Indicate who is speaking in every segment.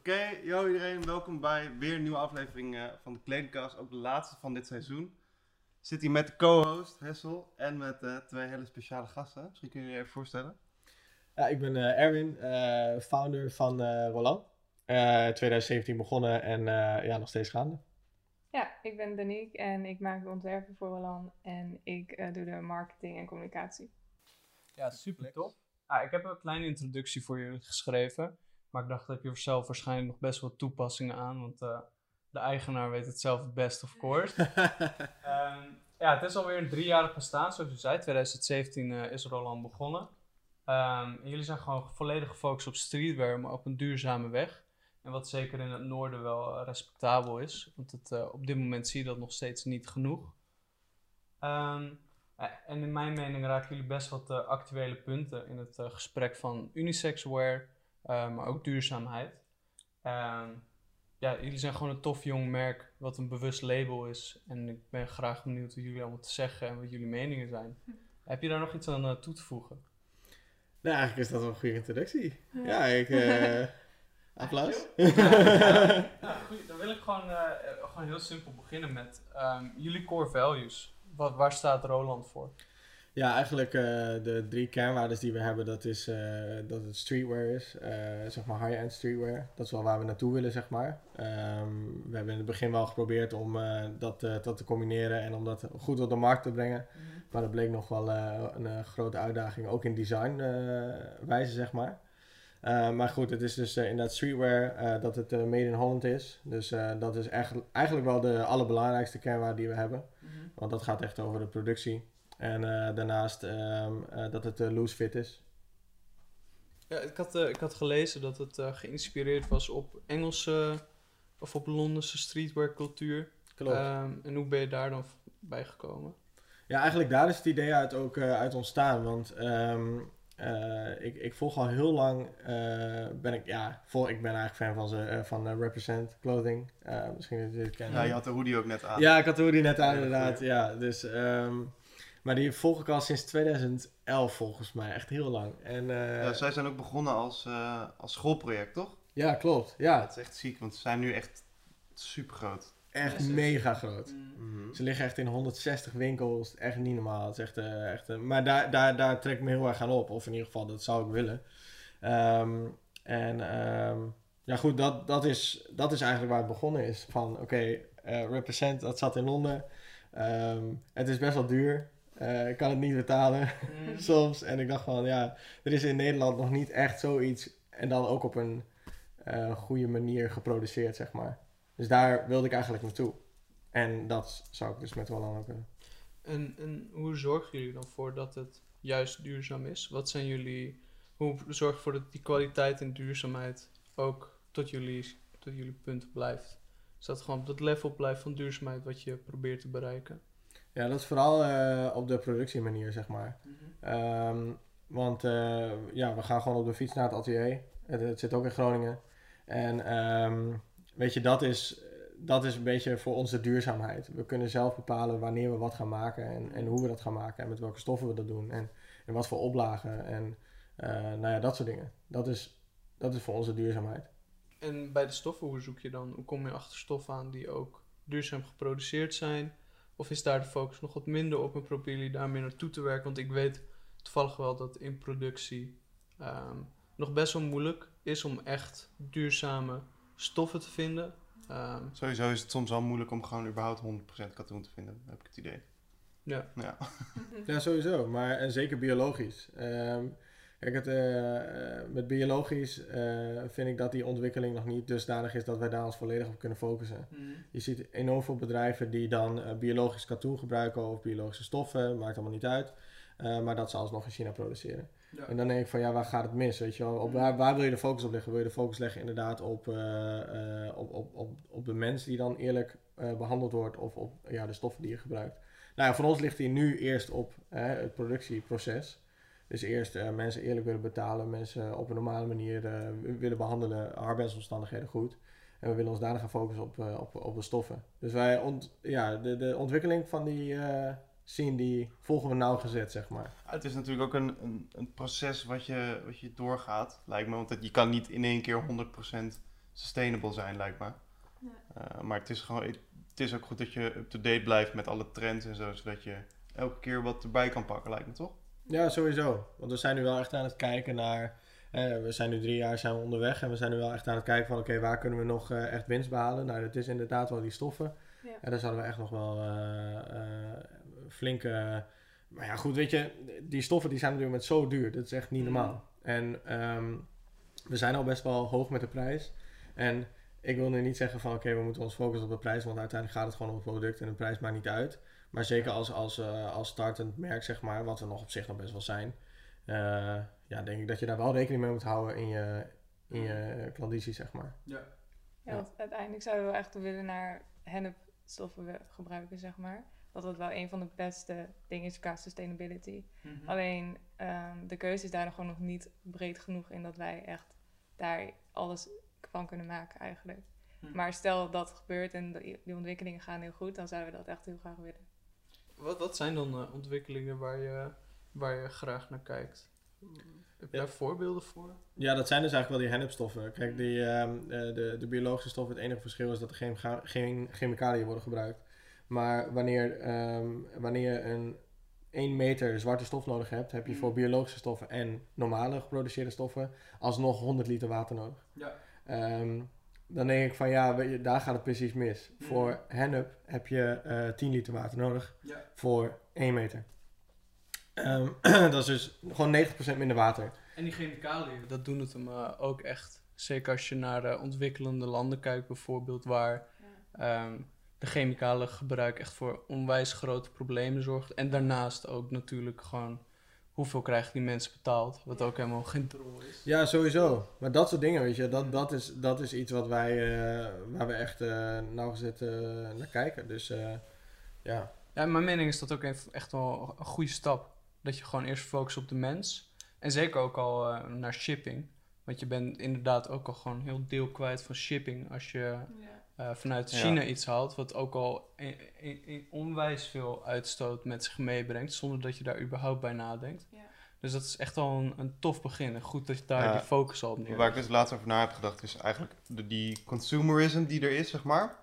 Speaker 1: Oké, yo iedereen, welkom bij weer een nieuwe aflevering eh, van de Kledingkast, ook de laatste van dit seizoen. Zit hier met de co-host Hessel en met eh, twee hele speciale gasten. Misschien kun je je even voorstellen.
Speaker 2: Ja, ik ben eh, Erwin, eh, founder van eh, Roland. Eh 2017 begonnen en eh, ja, nog steeds gaande.
Speaker 3: Ja, ik ben Danique en ik maak de ontwerpen voor Roland en ik eh, doe de marketing en communicatie.
Speaker 4: Ja, super top. Ah, ik heb een kleine introductie voor jullie geschreven. Maar ik dacht, daar heb je zelf waarschijnlijk nog best wel toepassingen aan. Want eh, de eigenaar weet het zelf het best, of course. Ehm, ja, het is alweer een driejarig bestaan, zoals u zei. 2017 eh, is Roland begonnen. En jullie zijn gewoon volledig gefocust op streetwear, maar op een duurzame weg. En wat zeker in het noorden wel eh, respectabel is. Want het, op dit moment zie je dat nog steeds niet genoeg. Ehm, eh, en in mijn mening raken jullie best wat actuele punten in het gesprek van unisex wear, eh, maar ook duurzaamheid. Ehm, ja, jullie zijn gewoon een tof jong merk wat een bewust label is. En ik ben graag benieuwd wat jullie allemaal te zeggen en wat jullie meningen zijn. Heb je daar nog iets aan eh, toe te voegen?
Speaker 2: nou, eigenlijk is dat wel een goede introductie. Ja, ik... eh applaus.
Speaker 4: Ja, goed, dan wil ik gewoon, eh, eh, gewoon heel simpel beginnen met ehm, jullie core values. Wat, waar staat Roland voor?
Speaker 2: Ja, eigenlijk eh, de drie kernwaarden die we hebben, dat is eh, dat het streetwear is. eh, zeg maar high-end streetwear. Dat is wel waar we naartoe willen, zeg maar. Ehm, we hebben in het begin wel geprobeerd om dat, dat te combineren en om dat goed op de markt te brengen. Maar dat bleek nog wel een grote uitdaging, ook in design wijze, zeg maar. Eh, maar goed, het is dus eh, inderdaad streetwear, dat het made in Holland is. Dus dat is echt, eigenlijk wel de allerbelangrijkste kernwaarde die we hebben. Want dat gaat echt over de productie. En eh, daarnaast ehm, eh, dat het eh, loose fit is.
Speaker 4: Ja, ik had, eh, ik had gelezen dat het eh, geïnspireerd was op Engelse of op Londense streetwear cultuur.
Speaker 2: Klopt.
Speaker 4: Ehm, en hoe ben je daar dan bij gekomen?
Speaker 2: Ja, eigenlijk daar is het idee uit ook eh, uit ontstaan. Want ehm, eh, ik, ik volg al heel lang, eh, ben ik, ja, vol, ik ben eigenlijk fan van, ze, eh, van Represent Clothing. Eh, misschien dat jullie het kennen.
Speaker 1: Ja, je had de hoodie ook net aan.
Speaker 2: Ja, ik had de hoodie net aan inderdaad.
Speaker 1: goeie.
Speaker 2: Ja, dus, ehm, maar die volg ik al sinds 2011 volgens mij, echt heel lang. En, eh,
Speaker 1: Ja, zij zijn ook begonnen als, eh, als schoolproject, toch?
Speaker 2: ja, klopt. Ja,
Speaker 1: Dat is echt ziek, want ze zijn nu echt super groot.
Speaker 2: echt
Speaker 4: Ja,
Speaker 2: mega groot.
Speaker 1: Mhm.
Speaker 2: Ze liggen echt in 160 winkels. Echt niet normaal. Het is echt, eh, echt, maar daar, daar, daar trek ik me heel erg aan op. Of in ieder geval, dat zou ik willen. Ehm, en ehm, ja, goed, dat, dat, is, dat is eigenlijk waar het begonnen is. Van oké, eh, Represent, dat zat in Londen. Ehm, het is best wel duur. Eh, ik kan het niet betalen soms. En ik dacht van ja, er is in Nederland nog niet echt zoiets. En dan ook op een eh, goede manier geproduceerd, zeg maar. Dus daar wilde ik eigenlijk naartoe. En dat zou ik dus met Roland ook willen.
Speaker 4: En, en hoe zorgen jullie dan voor dat het juist duurzaam is? Wat zijn jullie, hoe zorg je ervoor dat die kwaliteit en duurzaamheid ook tot jullie, tot jullie punt blijft? Is dat gewoon op dat level blijft van duurzaamheid wat je probeert te bereiken?
Speaker 2: Ja, dat is vooral eh, op de productiemanier, zeg maar. Ehm, want eh, ja, we gaan gewoon op de fiets naar het atelier. Het, het zit ook in Groningen. En ehm, weet je, dat is, dat is een beetje voor ons de duurzaamheid. We kunnen zelf bepalen wanneer we wat gaan maken en, en hoe we dat gaan maken en met welke stoffen we dat doen en, en wat voor oplagen en eh, nou ja, dat soort dingen. Dat is, dat is voor ons de duurzaamheid.
Speaker 4: En bij de stoffen, hoe zoek je dan? Hoe kom je achter stoffen aan die ook duurzaam geproduceerd zijn? Of is daar de focus nog wat minder op en proberen jullie daar meer naartoe te werken? Want ik weet toevallig wel dat in productie ehm, nog best wel moeilijk is om echt duurzame stoffen te vinden. Ehm,
Speaker 1: Sowieso is het soms wel moeilijk om gewoon überhaupt 100% katoen te vinden, heb ik het idee.
Speaker 4: ja.
Speaker 1: Ja.
Speaker 2: Ja, sowieso. Maar en zeker biologisch. Ehm, kijk, het, eh, met biologisch eh, vind ik dat die ontwikkeling nog niet dusdanig is dat wij daar ons volledig op kunnen focussen. Je ziet enorm veel bedrijven die dan eh, biologisch katoen gebruiken of biologische stoffen, maakt allemaal niet uit. Maar dat ze alsnog in China produceren.
Speaker 4: Ja.
Speaker 2: En dan denk ik van ja, waar gaat het mis? Weet je wel? Op waar, waar wil je de focus op leggen? Wil je de focus leggen inderdaad op, op, op, op, op de mens die dan eerlijk eh, behandeld wordt of op ja, de stoffen die je gebruikt? Nou ja, voor ons ligt die nu eerst op eh, het productieproces. Dus eerst eh, mensen eerlijk willen betalen, mensen op een normale manier eh, willen behandelen, arbeidsomstandigheden goed. En we willen ons daarna gaan focussen op, eh, op, op de stoffen. Dus wij ont, ja, de, de ontwikkeling van die eh scene, die volgen we nauwgezet, zeg maar.
Speaker 1: Het is natuurlijk ook een, een, een proces wat je, wat je doorgaat, lijkt me. Want het- je kan niet in één keer 100% sustainable zijn, lijkt me.
Speaker 3: Ja.
Speaker 1: Eh, maar het is, gewoon, het is ook goed dat je up-to-date blijft met alle trends en zo, zodat je elke keer wat erbij kan pakken, lijkt me toch?
Speaker 2: Ja, sowieso. Want we zijn nu wel echt aan het kijken naar. eh, we zijn nu drie jaar zijn we onderweg en we zijn nu wel echt aan het kijken van oké, waar kunnen we nog eh, echt winst behalen? Nou, dat is inderdaad wel die stoffen.
Speaker 3: Ja.
Speaker 2: En daar zouden we echt nog wel eh, flinke. maar ja, goed, weet je, die stoffen die zijn natuurlijk met zo duur. Dat is echt niet
Speaker 4: Mhm.
Speaker 2: normaal. En ehm, we zijn al best wel hoog met de prijs. En ik wil nu niet zeggen van oké, we moeten ons focussen op de prijs, want uiteindelijk gaat het gewoon om het product en de prijs maakt niet uit. Maar zeker als, als, eh, als startend merk, zeg maar, wat we nog op zich nog best wel zijn, eh, ja, denk ik dat je daar wel rekening mee moet houden in je, in je klandizie, zeg maar.
Speaker 3: Ja,
Speaker 2: Ja.
Speaker 3: want uiteindelijk zouden we wel echt willen naar hennepstoffen gebruiken, zeg maar. Dat dat wel een van de beste dingen is qua sustainability.
Speaker 4: Mhm.
Speaker 3: Alleen ehm, de keuze is daar nog gewoon nog niet breed genoeg in dat wij echt daar alles van kunnen maken eigenlijk.
Speaker 4: Hm.
Speaker 3: Maar stel dat gebeurt en die ontwikkelingen gaan heel goed, dan zouden we dat echt heel graag willen.
Speaker 4: Wat, wat zijn dan eh, ontwikkelingen waar je, waar je graag naar kijkt? Heb je
Speaker 2: Ja.
Speaker 4: daar voorbeelden voor?
Speaker 2: Ja, dat zijn dus eigenlijk wel die hennepstoffen. Kijk, die, eh, de, de biologische stoffen, het enige verschil is dat er geen, geen chemicaliën worden gebruikt. Maar wanneer, ehm, wanneer je een 1 meter zwarte stof nodig hebt, heb je voor biologische stoffen en normale geproduceerde stoffen alsnog 100 liter water nodig.
Speaker 4: Ja.
Speaker 2: Ehm, dan denk ik van ja, je, daar gaat het precies mis.
Speaker 4: Mhm.
Speaker 2: Voor hennep heb je eh 10 liter water nodig
Speaker 4: Ja.
Speaker 2: voor 1 meter. Ehm, dat is dus gewoon 90% minder water.
Speaker 4: En die chemicaliën, dat doen het hem eh, ook echt. Zeker als je naar eh, ontwikkelende landen kijkt, bijvoorbeeld, waar ehm, de chemicalen gebruik echt voor onwijs grote problemen zorgt. En daarnaast ook natuurlijk gewoon hoeveel krijgen die mensen betaald, wat ook helemaal geen drol is.
Speaker 2: Ja, sowieso. Maar dat soort dingen, weet je, dat, dat, is, dat is iets wat wij, eh, waar we echt eh nauwgezet eh, naar kijken. Dus eh, ja.
Speaker 4: Ja, mijn mening is dat ook even- echt wel een goede stap. Dat je gewoon eerst focust op de mens. En zeker ook al eh, naar shipping. Want je bent inderdaad ook al gewoon heel deel kwijt van shipping als je eh, vanuit
Speaker 1: Ja.
Speaker 4: China iets haalt, wat ook al een onwijs veel uitstoot met zich meebrengt, zonder dat je daar überhaupt bij nadenkt.
Speaker 3: Ja.
Speaker 4: Dus dat is echt al een, een tof begin. En goed dat je daar
Speaker 1: Ja.
Speaker 4: die focus al op neer.
Speaker 1: Waar ik dus laatst over na heb gedacht, is eigenlijk de, die consumerism die er is, zeg maar.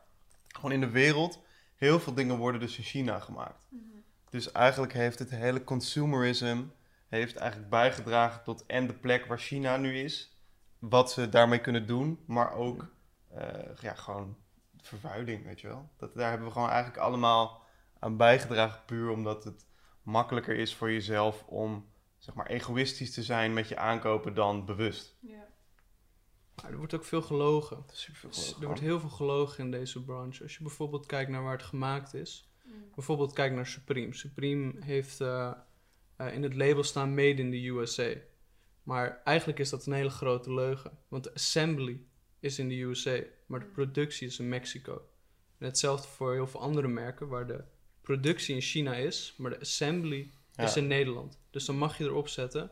Speaker 1: Gewoon in de wereld. Heel veel dingen worden dus in China gemaakt. Dus eigenlijk heeft het hele consumerism heeft eigenlijk bijgedragen tot en de plek waar China nu is, wat ze daarmee kunnen doen, maar ook eh, ja, gewoon vervuiling, weet je wel. Dat, daar hebben we gewoon eigenlijk allemaal aan bijgedragen, puur omdat het makkelijker is voor jezelf om zeg maar egoïstisch te zijn met je aankopen dan bewust.
Speaker 3: Ja.
Speaker 4: Maar er wordt ook veel gelogen.
Speaker 1: Superveel
Speaker 4: Dus
Speaker 1: geloof
Speaker 4: er wordt heel veel gelogen in deze branche. Als je bijvoorbeeld kijkt naar waar het gemaakt is.
Speaker 3: Mm.
Speaker 4: Bijvoorbeeld kijk naar Supreme. Supreme heeft eh, eh, in het label staan Made in the USA. Maar eigenlijk is dat een hele grote leugen. Want de assembly is in de USA, maar de productie is in Mexico. En hetzelfde voor heel veel andere merken, waar de productie in China is, maar de assembly
Speaker 1: Ja.
Speaker 4: is in Nederland. Dus dan mag je erop zetten,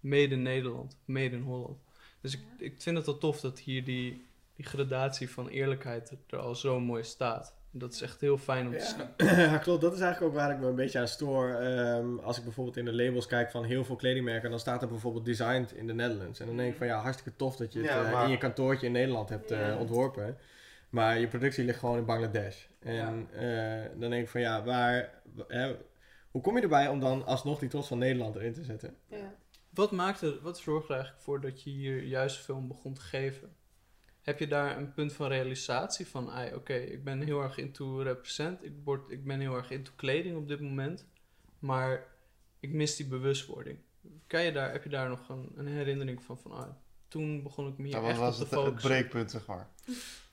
Speaker 4: made in Nederland, made in Holland. Dus ik, ik vind het wel tof dat hier die, die gradatie van eerlijkheid er al zo mooi staat. Dat is echt heel fijn om te zien.
Speaker 2: Ja. klopt. Dat is eigenlijk ook waar ik me een beetje aan stoor. Ehm, als ik bijvoorbeeld in de labels kijk van heel veel kledingmerken, dan staat er bijvoorbeeld designed in the Netherlands. En dan denk ik van ja, hartstikke tof dat je het
Speaker 1: Ja,
Speaker 2: eh, in je kantoortje in Nederland hebt eh, ontworpen. Maar je productie ligt gewoon in Bangladesh. En eh, dan denk ik van ja, waar, hè, hoe kom je erbij om dan alsnog die trots van Nederland erin te zetten?
Speaker 3: Ja.
Speaker 4: Wat, maakte, wat zorgde er eigenlijk voor dat je hier juist veel om begon te geven? Heb je daar een punt van realisatie van, ai, oké, ik ben heel erg into represent, ik, word, ik ben heel erg into kleding op dit moment, maar ik mis die bewustwording. Kan je daar, heb je daar nog een, een herinnering van, van ah, toen begon ik me hier
Speaker 1: Dat
Speaker 4: echt
Speaker 1: was
Speaker 4: op te
Speaker 1: het, het
Speaker 4: focussen?
Speaker 1: breekpunt, zeg maar.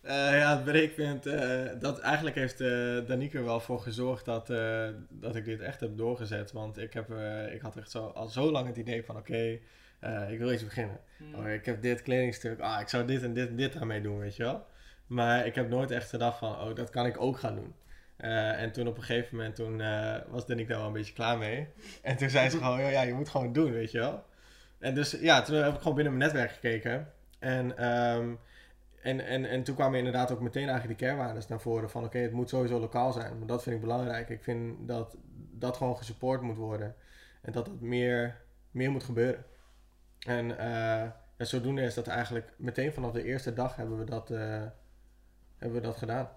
Speaker 2: Eh, ja, het breekpunt. eh dat eigenlijk heeft eh Danique er wel voor gezorgd dat, eh, dat ik dit echt heb doorgezet. Want ik, heb, eh, ik had echt zo, al zo lang het idee van oké, eh, ik wil iets beginnen.
Speaker 4: Hmm.
Speaker 2: Oh, ik heb dit kledingstuk, ah, ik zou dit en dit en dit daarmee doen, weet je wel. Maar ik heb nooit echt gedacht van, oh, dat kan ik ook gaan doen. Eh, en toen op een gegeven moment, toen eh, was Danique daar wel een beetje klaar mee. En toen zei ze gewoon, ja, je moet gewoon doen, weet je wel. En dus ja, toen heb ik gewoon binnen mijn netwerk gekeken. En, ehm, en, en, en toen kwamen inderdaad ook meteen eigenlijk die kernwaarden naar voren van, oké, het moet sowieso lokaal zijn. Want dat vind ik belangrijk. Ik vind dat dat gewoon gesupport moet worden. En dat dat meer, meer moet gebeuren. En eh, en zodoende is dat eigenlijk meteen vanaf de eerste dag hebben we dat, eh, hebben we dat gedaan.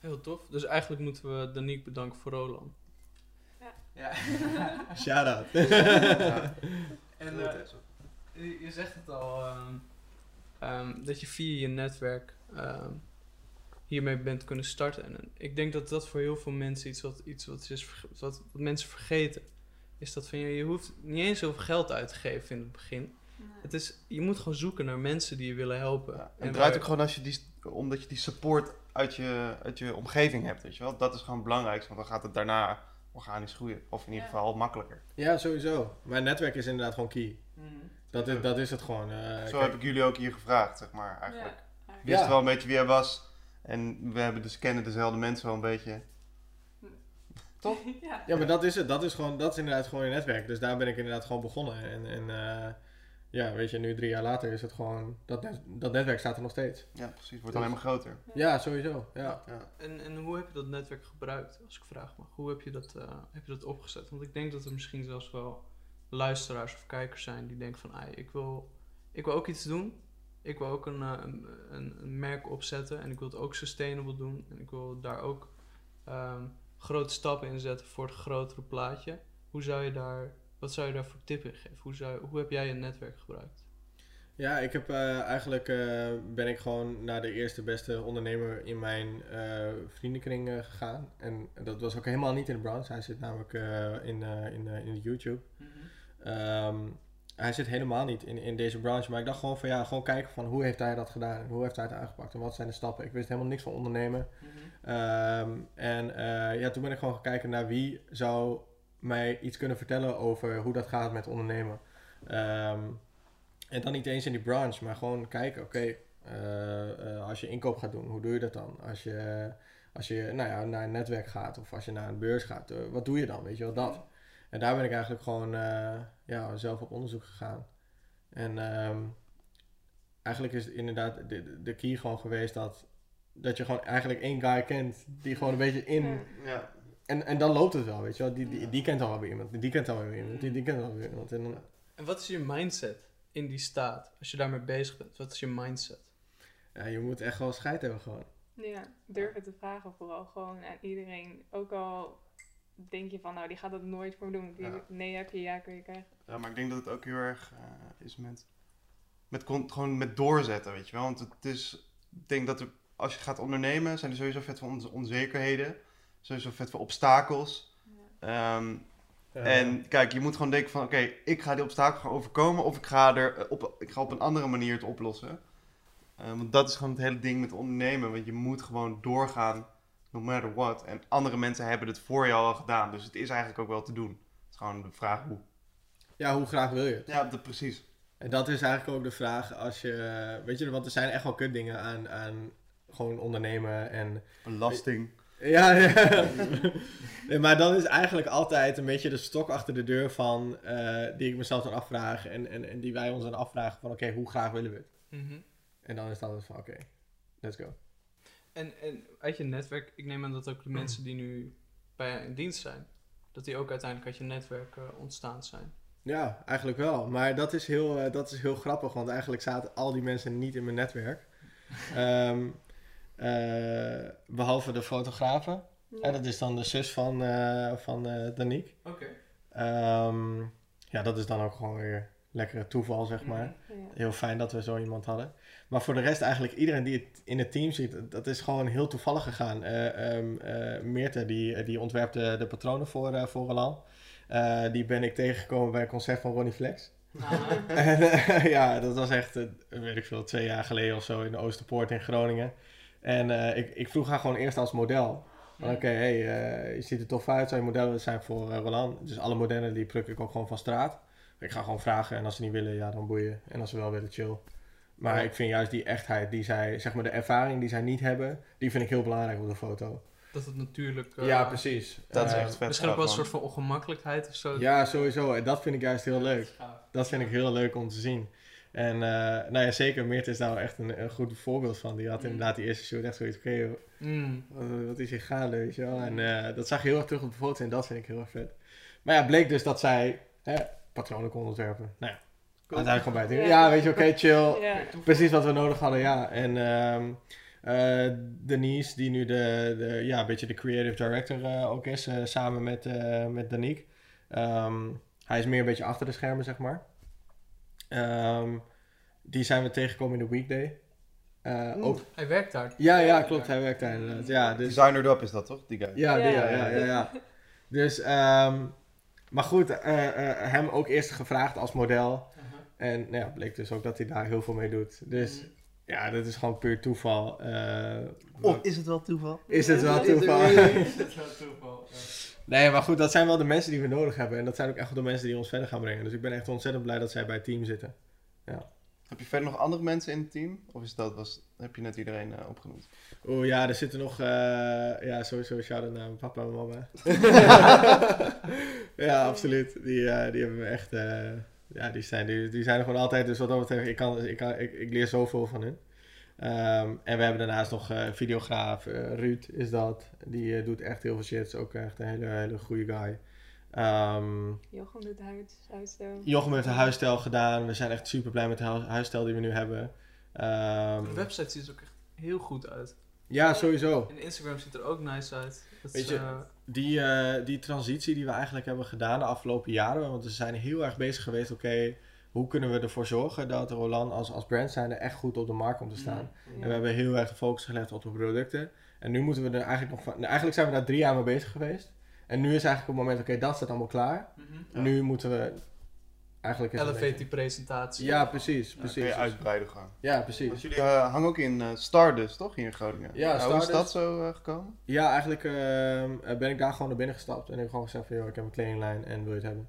Speaker 4: Heel tof. Dus eigenlijk moeten we Danique bedanken voor Roland.
Speaker 2: Shout out.
Speaker 4: En eh, je zegt het al, ehm, ehm, dat je via je netwerk ehm, hiermee bent kunnen starten. En ik denk dat dat voor heel veel mensen iets wat, iets wat, is, wat mensen vergeten. Is dat van je, je hoeft niet eens zoveel geld uit te geven in het begin. Het is, je moet gewoon zoeken naar mensen die je willen helpen.
Speaker 1: Ja, en
Speaker 4: En
Speaker 1: het draait
Speaker 4: waar-
Speaker 1: ook gewoon als je die, omdat je die support uit je, uit je omgeving hebt, weet je wel. Dat is gewoon het belangrijkste, want dan gaat het daarna organisch groeien. Of in ieder
Speaker 3: Ja.
Speaker 1: geval makkelijker.
Speaker 2: ja, sowieso. Mijn netwerk is inderdaad gewoon key.
Speaker 4: Mhm.
Speaker 2: Dat is, dat is het gewoon. eh,
Speaker 1: Zo
Speaker 2: kijk,
Speaker 1: heb ik jullie ook hier gevraagd, zeg maar, eigenlijk.
Speaker 3: Ja.
Speaker 2: Ja.
Speaker 1: wel een beetje wie hij was. En we hebben dus kennen dezelfde mensen wel een beetje.
Speaker 3: ja.
Speaker 2: Ja, maar dat is het. Dat is, gewoon, dat is inderdaad gewoon je netwerk. Dus daar ben ik inderdaad gewoon begonnen. En, en eh, ja, weet je, nu drie jaar later is het gewoon... Dat, net- dat netwerk staat er nog steeds.
Speaker 1: Ja, precies. Wordt alleen maar groter.
Speaker 2: Ja, sowieso. Ja.
Speaker 1: Ja.
Speaker 4: En, en hoe heb je dat netwerk gebruikt, als ik vraag mag? Hoe heb je, dat, eh, heb je dat opgezet? Want ik denk dat er misschien zelfs wel luisteraars of kijkers zijn die denken van... "Ai, ik, wil, ik wil ook iets doen. Ik wil ook een, eh, een, een, een merk opzetten. En ik wil het ook sustainable doen. En ik wil daar ook ehm, grote stappen in zetten voor het grotere plaatje. Hoe zou je daar, wat zou je daar voor tip in geven? Hoe, zou, hoe heb jij je netwerk gebruikt?
Speaker 2: Ja, ik heb eh, eigenlijk eh, ben ik gewoon naar de eerste beste ondernemer in mijn eh, vriendenkring eh, gegaan. En dat was ook helemaal niet in de branche. Hij zit namelijk eh, in, eh, in, eh, in de YouTube. Ehm, hij zit helemaal niet in, in deze branche. Maar ik dacht gewoon van ja, gewoon kijken van hoe heeft hij dat gedaan? En hoe heeft hij het aangepakt? En wat zijn de stappen? Ik wist helemaal niks van ondernemen. Ehm, en eh, ja, toen ben ik gewoon gaan kijken naar wie zou mij iets kunnen vertellen over hoe dat gaat met ondernemen. Ehm, en dan niet eens in die branche, maar gewoon kijken, oké, eh, eh, als je inkoop gaat doen, hoe doe je dat dan? Als je, als je nou ja, naar een netwerk gaat of als je naar een beurs gaat, wat doe je dan? Weet je wel, dat. En daar ben ik eigenlijk gewoon eh, ja, zelf op onderzoek gegaan. En ehm, eigenlijk is het inderdaad de, de key gewoon geweest dat, dat je gewoon eigenlijk één guy kent die gewoon een beetje in...
Speaker 3: Ja.
Speaker 2: En, en dan loopt het wel, weet je wel. Die, die, die kent al wel weer iemand, die kent al wel weer iemand, die, die kent al wel weer iemand. En dan,
Speaker 4: En wat is je mindset in die staat? Als je daarmee bezig bent, wat is je mindset?
Speaker 2: ja, je moet echt wel scheid hebben gewoon.
Speaker 3: Ja, durf het te vragen vooral gewoon aan iedereen. Ook al denk je van, nou, die gaat dat nooit voor me doen. Die,
Speaker 1: Ja.
Speaker 3: Nee heb je, ja kun je krijgen.
Speaker 1: Ja, maar ik denk dat het ook heel erg eh, is met, met gewoon met doorzetten, weet je wel. Want het is, ik denk dat er, als je gaat ondernemen, zijn er sowieso vet veel on- onzekerheden. Sowieso vet veel obstakels. Ehm, En kijk, je moet gewoon denken van, oké, ik ga die obstakel gaan overkomen of ik ga er eh, op, ik ga op een andere manier het oplossen. Eh, want dat is gewoon het hele ding met ondernemen, want je moet gewoon doorgaan, no matter what. En andere mensen hebben het voor jou al gedaan, dus het is eigenlijk ook wel te doen. Het is gewoon de vraag hoe.
Speaker 2: Ja, hoe graag wil je het?
Speaker 1: Ja, dat, precies.
Speaker 2: En dat is eigenlijk ook de vraag als je... Weet je, want er zijn echt wel kutdingen aan, aan gewoon ondernemen en...
Speaker 1: Belasting.
Speaker 2: Ja, ja. Nee, maar dan is eigenlijk altijd een beetje de stok achter de deur van... eh, die ik mezelf dan afvraag en, en, en die wij ons dan afvragen van... Oké, hoe graag willen we het?
Speaker 4: Mhm.
Speaker 2: En dan is het altijd van, oké, let's go.
Speaker 4: En, en uit je netwerk, ik neem aan dat ook de mensen die nu bij in dienst zijn, dat die ook uiteindelijk uit je netwerk eh, ontstaan zijn.
Speaker 2: Ja, eigenlijk wel. Maar dat is, heel, eh, dat is heel grappig, want eigenlijk zaten al die mensen niet in mijn netwerk. Ehm, eh, behalve de fotografen.
Speaker 3: Ja.
Speaker 2: En dat is dan de zus van, van Danique.
Speaker 4: Oké.
Speaker 2: Ehm, ja, dat is dan ook gewoon weer lekkere toeval, zeg maar.
Speaker 3: Ja.
Speaker 2: Heel fijn dat we zo iemand hadden. Maar voor de rest eigenlijk iedereen die het in het team ziet, dat is gewoon heel toevallig gegaan. Eh eh, Meerte, die, die ontwerpt de, de patronen voor, eh voor Roland. Eh, die ben ik tegengekomen bij een concert van Ronnie Flex. En eh, ja, dat was echt, eh, weet ik veel, twee jaar geleden of zo in de Oosterpoort in Groningen. En eh, ik, ik vroeg haar gewoon eerst als model. Van oké, hey, eh, je ziet er tof uit, zou je modellen zijn voor eh, Roland? Dus alle modellen die pluk ik ook gewoon van straat. Ik ga gewoon vragen en als ze niet willen, ja, dan boeien. En als ze wel willen, chill. Maar
Speaker 1: Ja.
Speaker 2: ik vind juist die echtheid die zij, zeg maar de ervaring die zij niet hebben, die vind ik heel belangrijk op de foto.
Speaker 4: Dat het natuurlijk... eh,
Speaker 2: ja, precies.
Speaker 1: Dat is
Speaker 2: Eh,
Speaker 1: echt vet.
Speaker 4: Misschien ook wel een soort van ongemakkelijkheid of zo.
Speaker 2: Ja, sowieso. En dat vind ik juist heel leuk. Dat vind ik heel leuk om te zien. En eh, nou ja, zeker, Meert is daar echt een, een goed voorbeeld van. Die had
Speaker 4: Mm.
Speaker 2: inderdaad die eerste shoot echt zoiets, oké,
Speaker 4: Mm.
Speaker 2: wat, wat is hier gaande, weet je wel. En eh, dat zag je heel erg terug op de foto en dat vind ik heel erg vet. Maar ja, bleek dus dat zij hè, patronen kon ontwerpen. Nou ja, Uiteindelijk gewoon bij het team. Ja, weet je, oké, chill.
Speaker 3: Ja.
Speaker 2: Precies wat we nodig hadden, ja. En ehm eh, Denise, die nu de, de, ja, een beetje de creative director eh, ook is, eh, samen met, eh met Danique. Ehm, hij is meer een beetje achter de schermen, zeg maar. Ehm, die zijn we tegengekomen in de weekday. Eh,
Speaker 1: Hmm.
Speaker 2: ook,
Speaker 4: Hij werkt daar.
Speaker 2: ja, ja, klopt, hij werkt daar inderdaad. Ja, dus,
Speaker 1: Designer Up is dat toch, die guy?
Speaker 2: ja, die, ja,
Speaker 3: Ja.
Speaker 2: ja, ja, ja. Dus, ehm, maar goed, eh, eh, hem ook eerst gevraagd als model. En nou ja, bleek dus ook dat hij daar heel veel mee doet. Dus ja, dat is gewoon puur toeval. Eh,
Speaker 1: Of is het wel toeval?
Speaker 2: is het wel toeval?
Speaker 4: is het wel toeval? Ja.
Speaker 2: nee, maar goed, dat zijn wel de mensen die we nodig hebben. En dat zijn ook echt wel de mensen die ons verder gaan brengen. Dus ik ben echt ontzettend blij dat zij bij het team zitten.
Speaker 1: Heb je verder nog andere mensen in het team? Of is dat, was, heb je net iedereen eh, opgenoemd?
Speaker 2: Oeh ja, er zitten nog, eh, ja, sowieso shout-out naar mijn papa en mama. ja, absoluut. Die, eh, die hebben me echt, ja, die zijn, die, die zijn er gewoon altijd. Dus wat dat betreft, ik, kan, ik, kan, ik, ik leer zoveel van hun. Ehm, en we hebben daarnaast nog videograaf, Ruud is dat. Die doet echt heel veel shit. Is ook echt een hele, hele goede guy. Ehm,
Speaker 3: Jochem doet huid, huisstijl.
Speaker 2: Jochem heeft een huisstijl gedaan. We zijn echt super blij met de hu- huisstijl die we nu hebben. Ehm,
Speaker 4: De website ziet er ook echt heel goed uit.
Speaker 2: ja, sowieso.
Speaker 4: En Instagram ziet er ook nice uit. Dat
Speaker 2: Weet
Speaker 4: is,
Speaker 2: je,
Speaker 4: eh,
Speaker 2: Die, eh, die transitie die we eigenlijk hebben gedaan de afgelopen jaren, want we zijn heel erg bezig geweest, oké, hoe kunnen we ervoor zorgen dat Roland als, als brand zijn er echt goed op de markt komt te staan.
Speaker 3: Ja.
Speaker 2: En we hebben heel erg de focus gelegd op de producten. En nu moeten we er eigenlijk nog van, nou, eigenlijk zijn we daar drie jaar mee bezig geweest. En nu is eigenlijk op het moment, oké, dat staat allemaal klaar.
Speaker 4: mhm.
Speaker 1: Ja.
Speaker 2: Nu moeten we eigenlijk...
Speaker 4: Elevate die presentatie.
Speaker 2: Ja, precies,
Speaker 1: kun
Speaker 2: precies.
Speaker 1: je uitbreiden gewoon.
Speaker 2: Ja, precies.
Speaker 1: Want jullie eh, hangen ook in eh, Stardust, toch? Hier in Groningen.
Speaker 2: Ja,
Speaker 1: Hoe is
Speaker 2: Stardust.
Speaker 1: dat zo eh, gekomen?
Speaker 2: Ja, eigenlijk ehm, eh, ben ik daar gewoon naar binnen gestapt. En heb gewoon gezegd van, joh, ik heb een kledinglijn en wil je het hebben?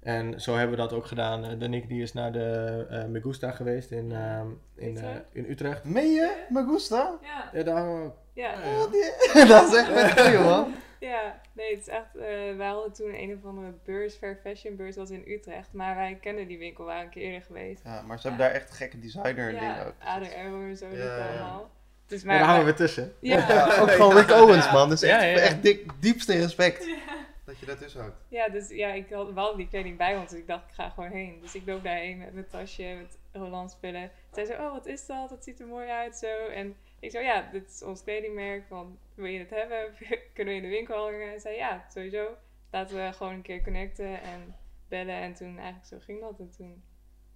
Speaker 2: En zo hebben we dat ook gedaan. Eh, Danique die is naar de eh Megusta geweest in, ehm, in, eh,
Speaker 3: Utrecht?
Speaker 2: in Utrecht.
Speaker 1: Meen je? Magusta?
Speaker 3: Ja,
Speaker 2: Ja, daar hangen we ook.
Speaker 3: ja,
Speaker 4: Ja, ja.
Speaker 1: Wat die- dat is echt cool, man.
Speaker 3: Ja. Nee, het is echt... eh wij hadden toen een of andere beurs, Fair Fashion beurs, was in Utrecht. Maar wij kenden die winkel, waren een keer eerder geweest.
Speaker 1: Ja, maar ze hebben daar echt gekke designer dingen
Speaker 3: Ja,
Speaker 1: ook.
Speaker 3: Ader Arrow en zo,
Speaker 1: Ja,
Speaker 3: dat
Speaker 1: ja.
Speaker 3: allemaal. Dus maar,
Speaker 2: daar hangen we tussen.
Speaker 3: Ja,
Speaker 1: Ja, ook gewoon Rick Owens, man. Dus echt,
Speaker 4: Ja, ja, ja.
Speaker 1: echt dik, diepste respect dat je daartussen houdt.
Speaker 3: Ja, dus ja, ik had wel die kleding bij ons, dus ik dacht, ik ga gewoon heen. Dus ik loop daarheen met mijn tasje, met Roland spullen. Zij zei, oh, wat is dat? Dat ziet er mooi uit, zo. En ik zei, ja, dit is ons kledingmerk, van, wil je het hebben? Kunnen we in de winkel hangen? En zei, ja, sowieso. Laten we gewoon een keer connecten en bellen. En toen, eigenlijk zo ging dat. En toen,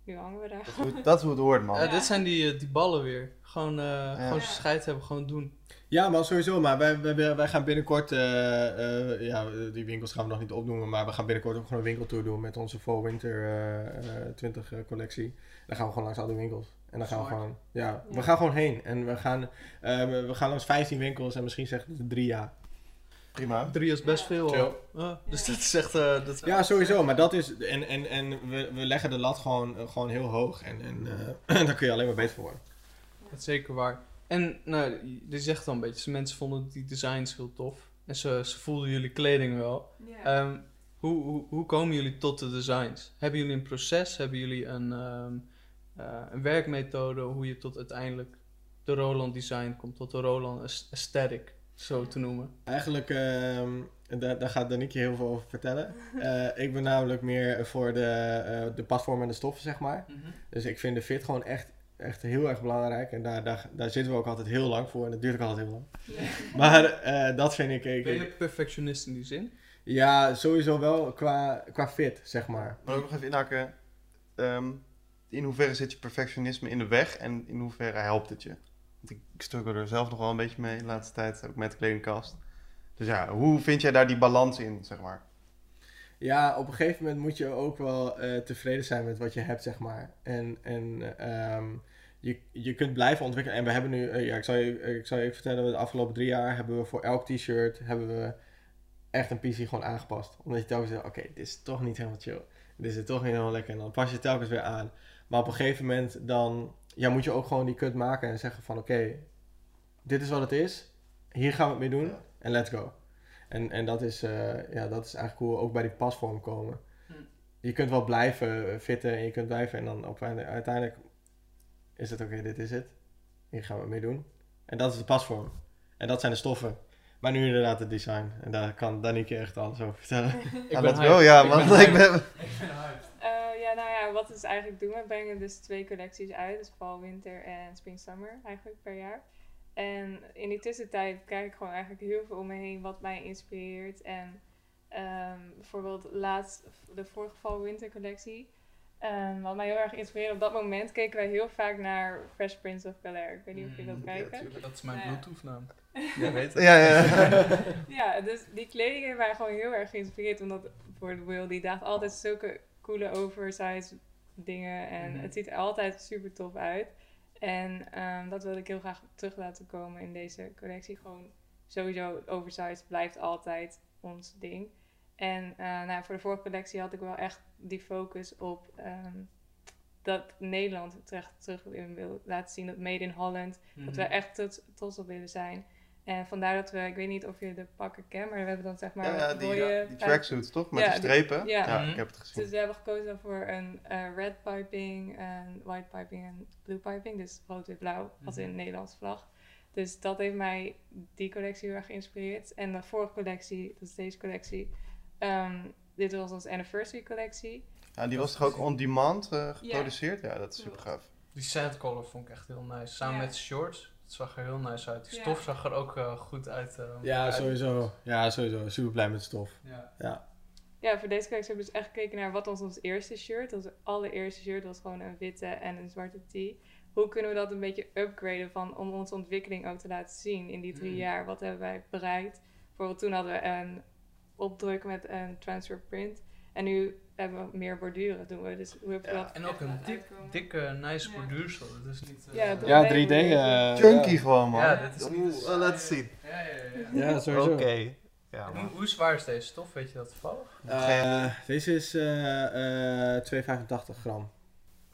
Speaker 3: nu hangen we daar.
Speaker 1: Dat is hoe, dat is hoe het hoort, man.
Speaker 4: Ja, dit zijn die, eh, die ballen weer. Gewoon, eh gewoon
Speaker 3: Ja.
Speaker 4: scheid hebben, gewoon doen.
Speaker 2: Ja, maar sowieso. Maar wij, wij, wij gaan binnenkort, eh, eh, ja, die winkels gaan we nog niet opnoemen, maar we gaan binnenkort ook gewoon een winkeltour doen met onze Fall Winter eh, eh, 20 eh, collectie. Dan gaan we gewoon langs al die winkels. En dan gaan we
Speaker 4: Smart.
Speaker 2: gewoon, ja, we gaan gewoon heen. En we gaan, eh, we we gaan langs 15 winkels en misschien zeggen ze drie jaar.
Speaker 1: Prima.
Speaker 4: Drie is best veel. Ja, dus dat is echt... eh, dat
Speaker 2: Ja, sowieso. Maar dat is, en, en, en we, we leggen de lat gewoon, eh, gewoon heel hoog. En, en eh, daar kun je alleen maar beter voor worden.
Speaker 4: Dat is zeker waar. En nou, je zegt al een beetje, mensen vonden die designs heel tof. En ze, ze voelden jullie kleding wel. Ehm, hoe, hoe, hoe komen jullie tot de designs? Hebben jullie een proces? Hebben jullie een, ehm, eh, een werkmethode? Hoe je tot uiteindelijk de Roland design komt, tot de Roland aes- aesthetic, zo te noemen?
Speaker 2: Eigenlijk, ehm, daar, daar gaat Danique heel veel over vertellen. Eh, ik ben namelijk meer voor de, eh, de pasvorm en de stoffen, zeg maar. Dus ik vind de fit gewoon echt, echt heel erg belangrijk. En daar, daar, daar zitten we ook altijd heel lang voor. En dat duurt ook altijd heel lang. Maar eh, dat vind ik... ik-
Speaker 4: Ben je perfectionist in die zin?
Speaker 2: ja, sowieso wel qua, qua fit, zeg maar.
Speaker 1: Maar ook nog even inhaken. ehm, in hoeverre zit je perfectionisme in de weg en in hoeverre helpt het je? Want ik, struggle er zelf nog wel een beetje mee de laatste tijd, ook met de kledingkast. Dus ja, hoe vind jij daar die balans in, zeg maar?
Speaker 2: Ja, op een gegeven moment moet je ook wel eh, tevreden zijn met wat je hebt, zeg maar. En, en ehm, je, je kunt blijven ontwikkelen. En we hebben nu, eh, ja, ik zal, je, ik zal je even vertellen, de afgelopen drie jaar hebben we voor elk t-shirt hebben we echt een PC gewoon aangepast. Omdat je telkens zegt, oké, dit is toch niet helemaal chill. Dit is toch niet helemaal lekker. En dan pas je telkens weer aan. Maar op een gegeven moment dan ja, moet je ook gewoon die kut maken en zeggen van, oké, dit is wat het is. Hier gaan we het mee doen.
Speaker 1: Ja.
Speaker 2: En let's go. En, en dat, is, eh, ja, dat is eigenlijk hoe we ook bij die pasvorm komen.
Speaker 4: Hm.
Speaker 2: Je kunt wel blijven eh, fitten en je kunt blijven en dan op, uiteindelijk is het oké, dit is het. Hier gaan we het mee doen. En dat is de pasvorm. En dat zijn de stoffen. Maar nu inderdaad het design. En daar kan Danique echt alles over vertellen.
Speaker 4: Ik
Speaker 1: Ja,
Speaker 4: ben hyped.
Speaker 1: go, ja,
Speaker 4: Ik ben
Speaker 1: Ik
Speaker 4: hyped.
Speaker 1: ben...
Speaker 3: nou ja, wat is eigenlijk doen? We brengen dus twee collecties uit. Dus fall, winter en spring, summer eigenlijk per jaar. En in die tussentijd kijk ik gewoon eigenlijk heel veel om me heen wat mij inspireert. En ehm, bijvoorbeeld laatst, de vorige fall, winter collectie. ehm, wat mij heel erg inspireerde op dat moment keken wij heel vaak naar Fresh Prince of Bel-Air. Ik weet niet of je dat
Speaker 4: Mm,
Speaker 3: kijken.
Speaker 4: Dat is mijn
Speaker 3: Ja.
Speaker 4: Bluetooth-naam.
Speaker 1: Ja, weet Ja, ja.
Speaker 3: Ja, dus die kleding heeft mij gewoon heel erg geïnspireerd. Omdat voor Will, die draagt altijd zulke coole oversized dingen. En
Speaker 4: Mhm.
Speaker 3: het ziet er altijd super tof uit. En ehm, dat wilde ik heel graag terug laten komen in deze collectie. Gewoon sowieso oversized blijft altijd ons ding. En eh, nou, voor de vorige collectie had ik wel echt die focus op ehm, dat Nederland terug, terug wil laten zien. Dat Made in Holland. Dat
Speaker 4: Mhm.
Speaker 3: we echt trots, trots op willen zijn. En vandaar dat we, ik weet niet of je de pakken kent, maar we hebben dan zeg maar
Speaker 1: Ja, ja, die,
Speaker 3: rode
Speaker 1: die tracksuits toch? Met
Speaker 3: Ja,
Speaker 1: die
Speaker 3: die-
Speaker 1: strepen?
Speaker 3: ja.
Speaker 1: ja,
Speaker 4: Mhm.
Speaker 1: ik heb het gezien.
Speaker 3: Dus we hebben gekozen voor een eh, red piping, een white piping en blue piping. Dus rood, wit, blauw, als in
Speaker 4: Mhm.
Speaker 3: Nederlandse vlag. Dus dat heeft mij die collectie heel erg geïnspireerd. En de vorige collectie, dat is deze collectie. ehm, dit was onze anniversary collectie.
Speaker 1: Ja, die was toch ook on demand eh, geproduceerd? Ja, dat is super gaaf.
Speaker 4: Die sandcolor vond ik echt heel nice. Samen
Speaker 3: Ja.
Speaker 4: met de shorts. Het zag er heel nice uit. Die
Speaker 3: Ja.
Speaker 4: stof zag er ook eh, goed uit. eh,
Speaker 2: Ja,
Speaker 4: uit.
Speaker 2: sowieso. Ja, sowieso. Super blij met stof.
Speaker 4: Ja.
Speaker 2: Ja.
Speaker 3: Ja, voor deze collectie hebben we dus echt gekeken naar wat was ons eerste shirt. Het allereerste shirt was gewoon een witte en een zwarte tee. Hoe kunnen we dat een beetje upgraden van, om onze ontwikkeling ook te laten zien in die drie
Speaker 4: Mm.
Speaker 3: jaar? Wat hebben wij bereikt? Bijvoorbeeld toen hadden we een opdruk met een transfer print. En nu hebben we meer borduren doen we. Dus hoe heb je
Speaker 1: Ja,
Speaker 3: dat
Speaker 4: En ook een
Speaker 3: laten
Speaker 4: dik, dikke, nice
Speaker 3: Ja.
Speaker 4: borduursel. Het is niet... eh,
Speaker 3: Ja, dat-
Speaker 2: Ja,
Speaker 3: Nee,
Speaker 2: 3D.
Speaker 3: nee,
Speaker 2: eh,
Speaker 1: Chunky
Speaker 2: ja.
Speaker 1: gewoon, man.
Speaker 4: Ja, dit is niet...
Speaker 1: Oeh, oh, laat het zien.
Speaker 4: Ja, ja, ja.
Speaker 2: Ja, sowieso.
Speaker 1: Oké. Man.
Speaker 4: hoe, hoe zwaar is deze stof? Weet je dat toevallig?
Speaker 2: Eh, deze is eh, eh, 285 gram.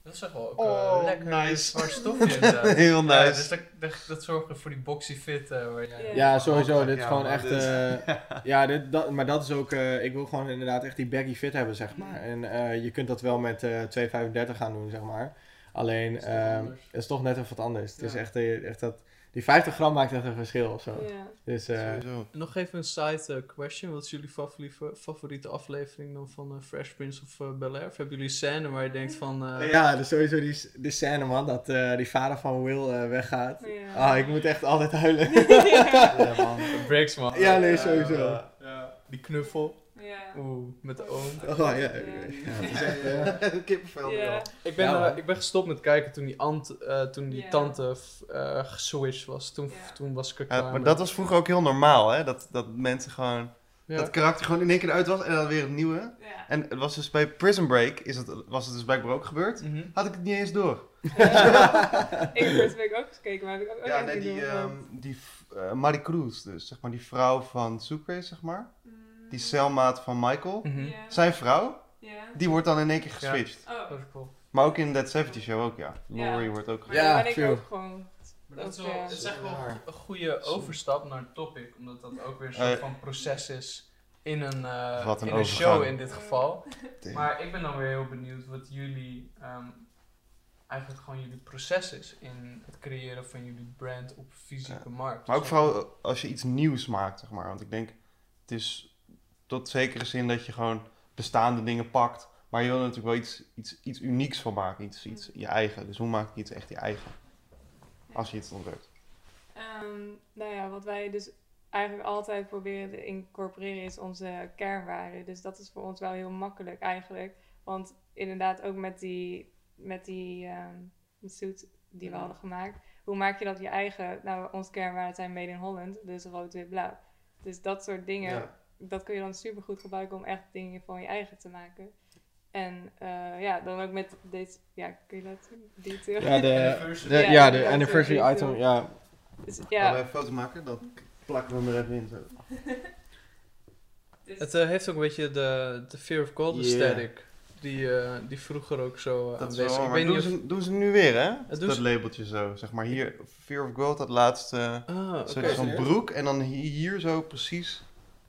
Speaker 4: Dat is echt wel ook
Speaker 1: Oh,
Speaker 4: eh, lekker
Speaker 1: nice.
Speaker 4: stofje inderdaad.
Speaker 1: Heel
Speaker 4: Ja,
Speaker 1: nice.
Speaker 4: dus dat, dat, dat zorgt voor die boxy fit eh, waar jij...
Speaker 3: Ja.
Speaker 2: Ja, sowieso.
Speaker 1: Oh,
Speaker 2: dit is
Speaker 1: ja,
Speaker 2: gewoon
Speaker 1: man,
Speaker 2: echt. eh, ja, dit, dat, maar dat is ook. eh, ik wil gewoon inderdaad echt die baggy fit hebben, zeg maar. En eh, je kunt dat wel met eh 235 gaan doen, zeg maar. Alleen,
Speaker 4: Is toch
Speaker 2: ehm, het is toch net even wat anders. Het is echt, echt dat. Die 50 gram maakt echt een verschil of zo.
Speaker 3: Ja.
Speaker 2: Dus eh.
Speaker 4: Nog even een side eh, question. Wat is jullie favoriete, favoriete aflevering dan van eh, Fresh Prince of uh, Bel-Air? Of hebben jullie scène waar je denkt van... eh,
Speaker 2: ja, dus sowieso die, die scène, man. Dat eh, die vader van Will eh, weggaat.
Speaker 3: Ja.
Speaker 2: Ah, ik moet echt altijd huilen.
Speaker 1: Ja, man.
Speaker 4: Breaks man.
Speaker 2: Ja, nee, sowieso.
Speaker 4: Ja, die knuffel.
Speaker 3: Ja.
Speaker 4: Oeh, met de oom.
Speaker 2: Oh, ja, ja, het is echt, eh,
Speaker 1: Kippenvel.
Speaker 4: Ik ben, eh, ik ben gestopt met kijken toen die, ant, eh, toen die tante f- eh, geswitcht was. Toen, toen was ik er
Speaker 1: Ja,
Speaker 4: klaar
Speaker 1: maar
Speaker 4: mee.
Speaker 1: dat was vroeger ook heel normaal, hè? Dat, dat mensen gewoon...
Speaker 4: Ja.
Speaker 1: Dat karakter gewoon in één keer uit was en dan weer het nieuwe. En het was dus bij Prison Break, is het, was het dus blijkbaar ook gebeurd.
Speaker 4: Mhm.
Speaker 1: Had ik het niet eens door.
Speaker 3: ik heb deze week ook gekeken, maar heb ik ook
Speaker 1: Ja, nee,
Speaker 3: niet
Speaker 1: die, ehm die uh, Marie Cruz, dus zeg maar die vrouw van Sucre, zeg maar.
Speaker 3: Mm,
Speaker 1: Die celmaat van Michael.
Speaker 4: Mhm.
Speaker 1: Zijn vrouw,
Speaker 3: Ja.
Speaker 1: die wordt dan in één keer geswitcht.
Speaker 3: Oh.
Speaker 4: Dat is cool.
Speaker 1: Maar ook in That 70 Show ook, ja. Laurie wordt ook
Speaker 3: Maar
Speaker 2: Ja,
Speaker 3: ben ik ook gewoon...
Speaker 4: Maar dat is, wel, is echt wel een goede overstap naar het topic. Omdat dat ook weer een soort
Speaker 1: Eh.
Speaker 4: van proces is in een, eh,
Speaker 1: Wat een
Speaker 4: in een show in dit geval.
Speaker 1: Damn.
Speaker 4: Maar ik ben dan weer heel benieuwd wat jullie, ehm, eigenlijk gewoon jullie proces is in het creëren van jullie brand op fysieke markt.
Speaker 1: Maar ook vooral als je iets nieuws maakt, zeg maar. Want ik denk, het is tot zekere zin dat je gewoon bestaande dingen pakt. Maar je wil er natuurlijk wel iets, iets, iets unieks van maken. Iets, iets je eigen. Dus hoe maak je iets echt je eigen? Als je iets ontwerpt.
Speaker 3: Ehm, nou ja, wat wij dus eigenlijk altijd proberen te incorporeren is onze kernwaarden. Dus dat is voor ons wel heel makkelijk eigenlijk. Want inderdaad ook met die, met die ehm, suit die we
Speaker 4: Mhm.
Speaker 3: hadden gemaakt. Hoe maak je dat je eigen... Nou, onze kernwaarden zijn made in Holland. Dus rood, wit, blauw. Dus dat soort dingen,
Speaker 1: Ja.
Speaker 3: Dat kun je dan super goed gebruiken om echt dingen van je eigen te maken. En eh, ja, dan ook met deze... Ja, kun je dat zien? Detail.
Speaker 2: ja, de,
Speaker 4: Anniversary.
Speaker 2: de,
Speaker 3: Ja,
Speaker 2: ja, de anniversary item. Ja,
Speaker 3: Dus,
Speaker 1: Gaan
Speaker 3: ja,
Speaker 1: we een foto maken? Dan plakken we hem er even in. Zo.
Speaker 3: dus-
Speaker 4: Het eh, heeft ook een beetje de, de Fear of God
Speaker 1: Yeah.
Speaker 4: aesthetic. Die, eh, die vroeger ook zo eh,
Speaker 1: Dat is
Speaker 4: aanwezig Ik weet
Speaker 1: doen,
Speaker 4: niet of...
Speaker 1: ze, doen ze nu weer, hè? dat
Speaker 4: ze-
Speaker 1: labeltje zo. Zeg maar hier, Fear of God, dat laatste.
Speaker 4: Ah.
Speaker 1: Zo- Zo'n broek en dan hi- hier zo precies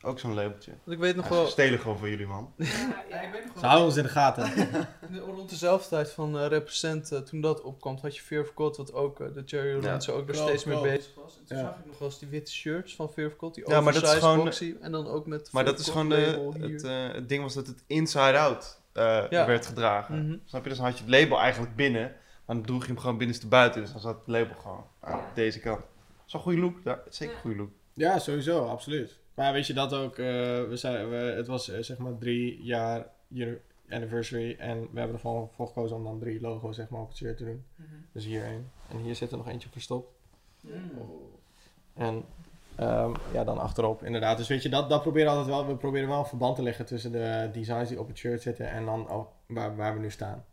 Speaker 1: ook zo'n labeltje.
Speaker 4: Want ik weet nog
Speaker 1: Ja, ze
Speaker 4: wel...
Speaker 1: stelen gewoon van jullie, man.
Speaker 3: ja, ja.
Speaker 2: ze houden ons in de gaten.
Speaker 4: Rond dezelfde tijd van eh, Represent, eh, toen dat opkwam, had je Fear of God, wat ook eh, de Jerry
Speaker 1: Ja.
Speaker 4: Lorenzo ook
Speaker 2: Klopt,
Speaker 4: steeds mee bezig was. En toen
Speaker 2: Ja.
Speaker 4: zag ik nog wel eens die witte shirts van Fear of God, die
Speaker 1: Ja, maar dat is gewoon-
Speaker 4: boxy, en dan ook met
Speaker 1: Maar dat is gewoon de, het, eh, het ding was dat het inside out eh,
Speaker 4: Ja.
Speaker 1: werd gedragen.
Speaker 4: Mhm.
Speaker 1: Snap je? Dus dan had je het label eigenlijk binnen, maar dan droeg je hem gewoon binnenstebuiten. Dus dan zat het label gewoon aan deze kant. Dat is wel een goede look. Ja, zeker een goede look.
Speaker 2: Ja, sowieso, absoluut. Maar weet je dat ook, eh, we zijn, we, het was eh, zeg maar drie jaar anniversary en we hebben er gewoon voor gekozen om dan drie logo's zeg maar op het shirt te doen. Dus hier één. En hier zit er nog eentje verstopt. En ehm, ja, dan achterop inderdaad. Dus weet je, dat, dat proberen we altijd wel. We proberen wel een verband te leggen tussen de designs die op het shirt zitten en dan ook waar, waar we nu staan.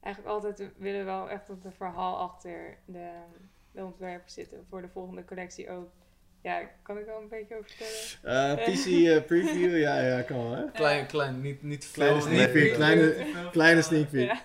Speaker 3: Eigenlijk altijd willen we wel echt dat er verhaal achter de, de ontwerpen zitten. Voor de volgende collectie ook. Ja, kan ik wel een beetje over vertellen?
Speaker 2: Eh PC eh, preview, ja, ja, kan wel hè.
Speaker 4: Klein, klein, niet, niet
Speaker 2: Kleine
Speaker 4: veel.
Speaker 2: sneak peek, kleine-
Speaker 4: veel.
Speaker 2: Kleine sneak peek.
Speaker 3: Ja.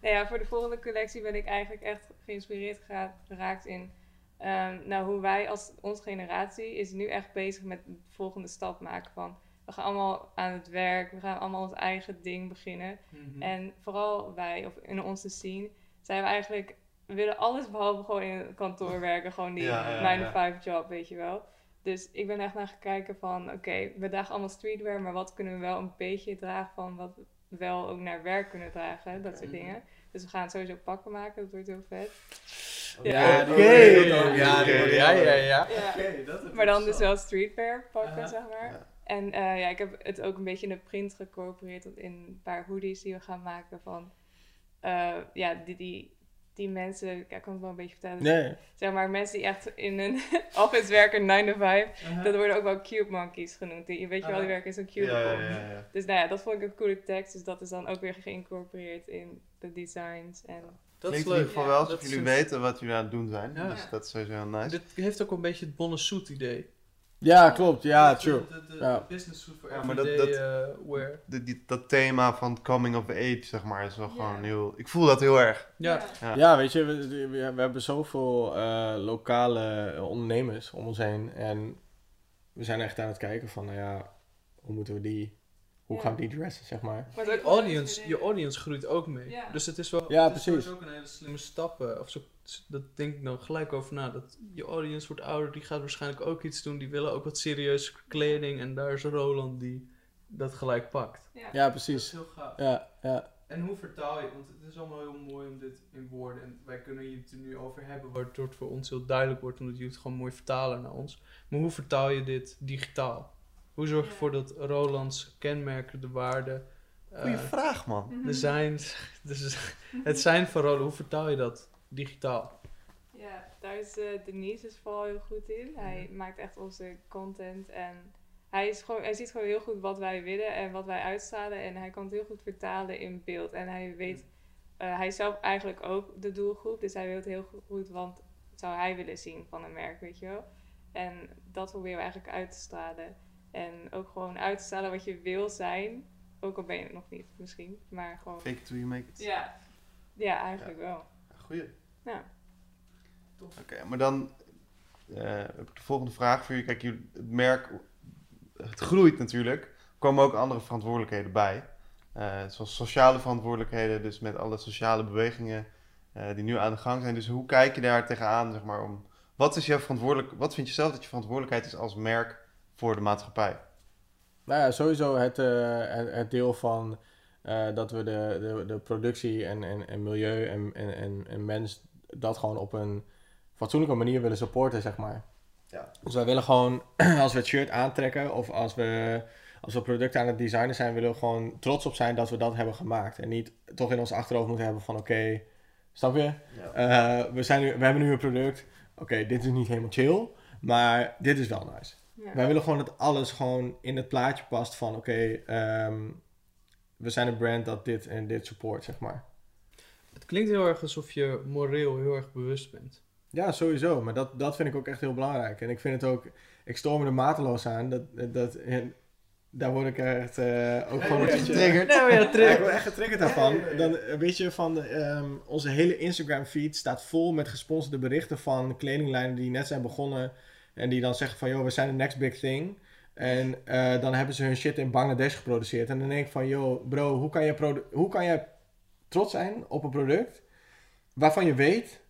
Speaker 3: nou ja, voor de volgende collectie ben ik eigenlijk echt geïnspireerd gera- geraakt in ehm, nou, hoe wij als onze generatie is nu echt bezig met de volgende stap maken van we gaan allemaal aan het werk, we gaan allemaal ons eigen ding beginnen.
Speaker 4: Mhm.
Speaker 3: En vooral wij, of in onze scene, zijn we eigenlijk, we willen alles behalve gewoon in een kantoor werken, gewoon die
Speaker 1: Ja, ja,
Speaker 3: 9-to-5 job, weet je wel. Dus ik ben echt naar gekeken van, oké, we dragen allemaal streetwear, maar wat kunnen we wel een beetje dragen van wat we wel ook naar werk kunnen dragen, dat soort dingen. Dus we gaan sowieso pakken maken, dat wordt heel vet.
Speaker 2: Ja, oké. Ja,
Speaker 4: ja, ja, ja.
Speaker 3: Maar dan dus wel streetwear pakken, zeg maar.
Speaker 1: Ja.
Speaker 3: En eh, ja, ik heb het ook een beetje in de print gecorporeerd in een paar hoodies die we gaan maken van... eh, ja, die, die, die mensen, ik kan het wel een beetje vertellen.
Speaker 2: Nee.
Speaker 3: Zeg maar, mensen die echt in een office werken, 9 to 5. Dat worden ook wel cube monkeys genoemd. Die, weet je wel, die
Speaker 4: Aha.
Speaker 3: werken in zo'n
Speaker 1: Ja,
Speaker 3: cubicle.
Speaker 1: ja, ja, ja.
Speaker 3: Dus nou ja, dat vond ik een coole tekst. Dus dat is dan ook weer geïncorporeerd in de designs. En
Speaker 4: Dat is
Speaker 1: Klinkt in ieder
Speaker 4: leuk.
Speaker 1: geval
Speaker 3: Ja,
Speaker 1: wel
Speaker 4: dat
Speaker 1: alsof jullie weten wat jullie aan het doen zijn.
Speaker 4: Ja.
Speaker 1: Dus dat is sowieso heel nice.
Speaker 4: Dit heeft ook een beetje het Bonnesoet idee.
Speaker 2: Ja, klopt. Ja,
Speaker 4: De-
Speaker 2: true.
Speaker 4: De, de,
Speaker 2: Ja.
Speaker 4: de business suit voor
Speaker 1: Ja, maar dat-
Speaker 4: everyday eh, wear.
Speaker 1: De- die, dat thema van coming of age, zeg maar, is wel gewoon heel... Ik voel dat heel erg.
Speaker 4: Ja.
Speaker 1: Ja.
Speaker 2: Ja, weet je, we, we, we hebben zoveel eh, lokale eh, ondernemers om ons heen. En we zijn echt aan het kijken van, nou ja, hoe moeten we die, hoe gaan die dressen, zeg maar.
Speaker 3: Maar
Speaker 4: Je audience, je audience groeit ook mee. Dus het is wel
Speaker 2: Ja,
Speaker 4: het is
Speaker 2: precies.
Speaker 4: ook een hele slimme stap. eh, Of zo, dat denk ik dan gelijk over na. Dat je audience wordt ouder, die gaat waarschijnlijk ook iets doen. Die willen ook wat serieuze kleding. En daar is Roland die dat gelijk pakt.
Speaker 3: Ja.
Speaker 2: Ja,
Speaker 4: Dat is
Speaker 2: precies.
Speaker 4: heel gaaf.
Speaker 2: Ja, ja.
Speaker 4: En hoe vertaal je, want het is allemaal heel mooi om dit in woorden, en wij kunnen hier het er nu over hebben, waardoor het voor ons heel duidelijk wordt, omdat jullie het gewoon mooi vertalen naar ons. Maar hoe vertaal je dit digitaal? Hoe zorg je
Speaker 3: Ja.
Speaker 4: ervoor dat Rolands kenmerken, de waarden,
Speaker 1: Goeie
Speaker 4: eh,
Speaker 1: vraag, man.
Speaker 4: de zijn, dus het zijn van Roland, hoe vertaal je dat digitaal?
Speaker 3: Ja, daar is eh, Denise dus vooral heel goed in. Hij maakt echt onze content en hij, is gewoon, hij ziet gewoon heel goed wat wij willen en wat wij uitstralen. En hij kan het heel goed vertalen in beeld. En hij weet, eh, hij is zelf eigenlijk ook de doelgroep. Dus hij weet heel goed wat zou hij willen zien van een merk, weet je wel. En dat proberen we eigenlijk uit te stralen. En ook gewoon uit te stralen wat je wil zijn. Ook al ben je het nog niet, misschien. Maar gewoon...
Speaker 1: Fake it till you make it.
Speaker 3: Ja, ja eigenlijk wel.
Speaker 1: Goeie.
Speaker 3: Ja.
Speaker 1: Oké, maar dan eh, heb ik de volgende vraag voor jullie. Kijk, het merk, het groeit natuurlijk. Er komen ook andere verantwoordelijkheden bij. Eh, zoals sociale verantwoordelijkheden, dus met alle sociale bewegingen eh, die nu aan de gang zijn. Dus hoe kijk je daar tegenaan, zeg maar, om... Wat is jouw verantwoordelijk... Wat vind je zelf dat je verantwoordelijkheid is als merk voor de maatschappij?
Speaker 2: Nou ja, sowieso het, eh, het, deel van eh, dat we de, de, de productie en, en, en milieu en, en, en, en mens dat gewoon op een fatsoenlijke manier willen supporten, zeg maar.
Speaker 1: Ja.
Speaker 2: Dus wij willen gewoon, als we het shirt aantrekken of als we, als we producten aan het designen zijn, willen we gewoon trots op zijn dat we dat hebben gemaakt. En niet toch in ons achterhoofd moeten hebben van oké, snap je? Eh, we, zijn nu, we hebben nu een product, oké, dit is niet helemaal chill, maar dit is wel nice.
Speaker 3: Ja.
Speaker 2: Wij willen gewoon dat alles gewoon in het plaatje past van oké, ehm, we zijn een brand dat dit en dit support, zeg maar.
Speaker 4: Het klinkt heel erg alsof je moreel heel erg bewust bent.
Speaker 2: Ja, sowieso. Maar dat, dat vind ik ook echt heel belangrijk. En ik vind het ook, ik stoor me er mateloos aan. Dat, dat, en daar word ik echt eh, ook gewoon een beetje
Speaker 1: getriggerd.
Speaker 4: Nee, maar ja,
Speaker 2: Ja, ik word echt getriggerd daarvan. Dan eh, weet je van ehm, onze hele Instagram feed staat vol met gesponsorde berichten van kledinglijnen die net zijn begonnen. En die dan zeggen van joh, we zijn de next big thing. En eh, dan hebben ze hun shit in Bangladesh geproduceerd. En dan denk ik van joh, bro, hoe kan je, hoe kan je trots zijn op een product waarvan je weet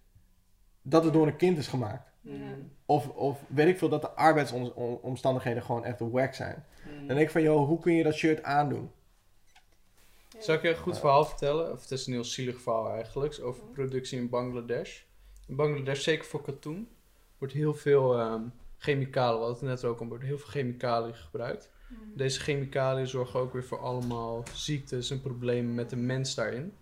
Speaker 2: dat het door een kind is gemaakt?
Speaker 4: Mm.
Speaker 2: Of, of weet ik veel dat de arbeidsomstandigheden gewoon echt wack zijn.
Speaker 4: Mm.
Speaker 2: Dan denk ik van, joh, hoe kun je dat shirt aandoen?
Speaker 4: Zal ik je een goed verhaal vertellen? Of het is een heel zielig verhaal eigenlijk. Over productie in Bangladesh. In Bangladesh, zeker voor katoen, wordt heel veel ehm, chemicaliën, we hadden het net ook al, wordt heel veel chemicaliën gebruikt. Deze chemicaliën zorgen ook weer voor allemaal ziektes en problemen met de mens daarin.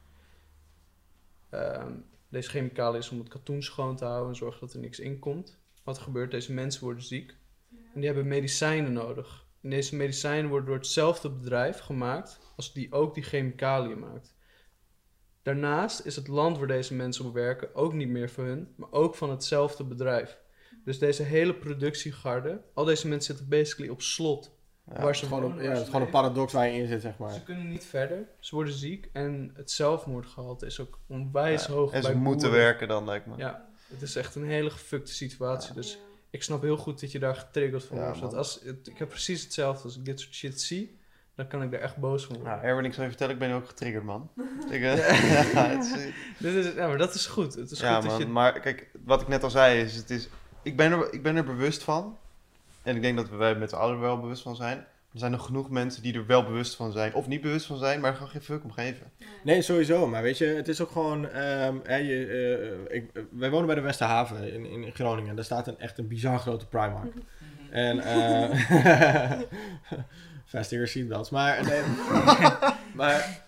Speaker 4: Ehm, deze chemicaliën is om het katoen schoon te houden en zorgen dat er niks in komt. Wat gebeurt? Deze mensen worden ziek en die hebben medicijnen nodig. En deze medicijnen worden door hetzelfde bedrijf gemaakt als die ook die chemicaliën maakt. Daarnaast is het land waar deze mensen op werken ook niet meer van hun, maar ook van hetzelfde bedrijf. Dus deze hele productiegarde, al deze mensen zitten basically op slot.
Speaker 1: Ja.
Speaker 4: waar ze
Speaker 2: gewoon,
Speaker 4: wonen,
Speaker 2: een, ja, het is gewoon een paradox waar je in zit, zeg maar.
Speaker 4: Ze kunnen niet verder, ze worden ziek en het zelfmoordgehalte is ook onwijs
Speaker 1: Ja,
Speaker 4: hoog
Speaker 1: En ze
Speaker 4: bij
Speaker 1: moeten
Speaker 4: boeren.
Speaker 1: werken dan, lijkt me.
Speaker 4: Ja, het is echt een hele gefukte situatie.
Speaker 1: Ja.
Speaker 4: Dus ik snap heel goed dat je daar getriggerd van
Speaker 1: Ja,
Speaker 4: wordt. Want als, het- ik heb precies hetzelfde. Als ik dit soort shit zie, dan kan ik daar echt boos van worden.
Speaker 1: Nou, Erwin, ik zal je vertellen, ik ben ook getriggerd, man. Ik, eh, ja, het is-
Speaker 4: Dit is, ja, maar dat is goed. Het is
Speaker 1: ja,
Speaker 4: goed dat
Speaker 1: man.
Speaker 4: je...
Speaker 1: Maar kijk, wat ik net al zei is, het is ik, ben er, ik ben er bewust van. En ik denk dat wij met z'n allen wel bewust van zijn. Er zijn nog genoeg mensen die er wel bewust van zijn. Of niet bewust van zijn, maar er gewoon geen fuck om geven.
Speaker 2: Nee, sowieso. Maar weet je, het is ook gewoon... ehm, hè, je, eh, ik, eh, wij wonen bij de Westerhaven in, in Groningen. Daar staat een, echt een bizar grote Primark. En... eh Vast your seatbelts. Maar, nee, maar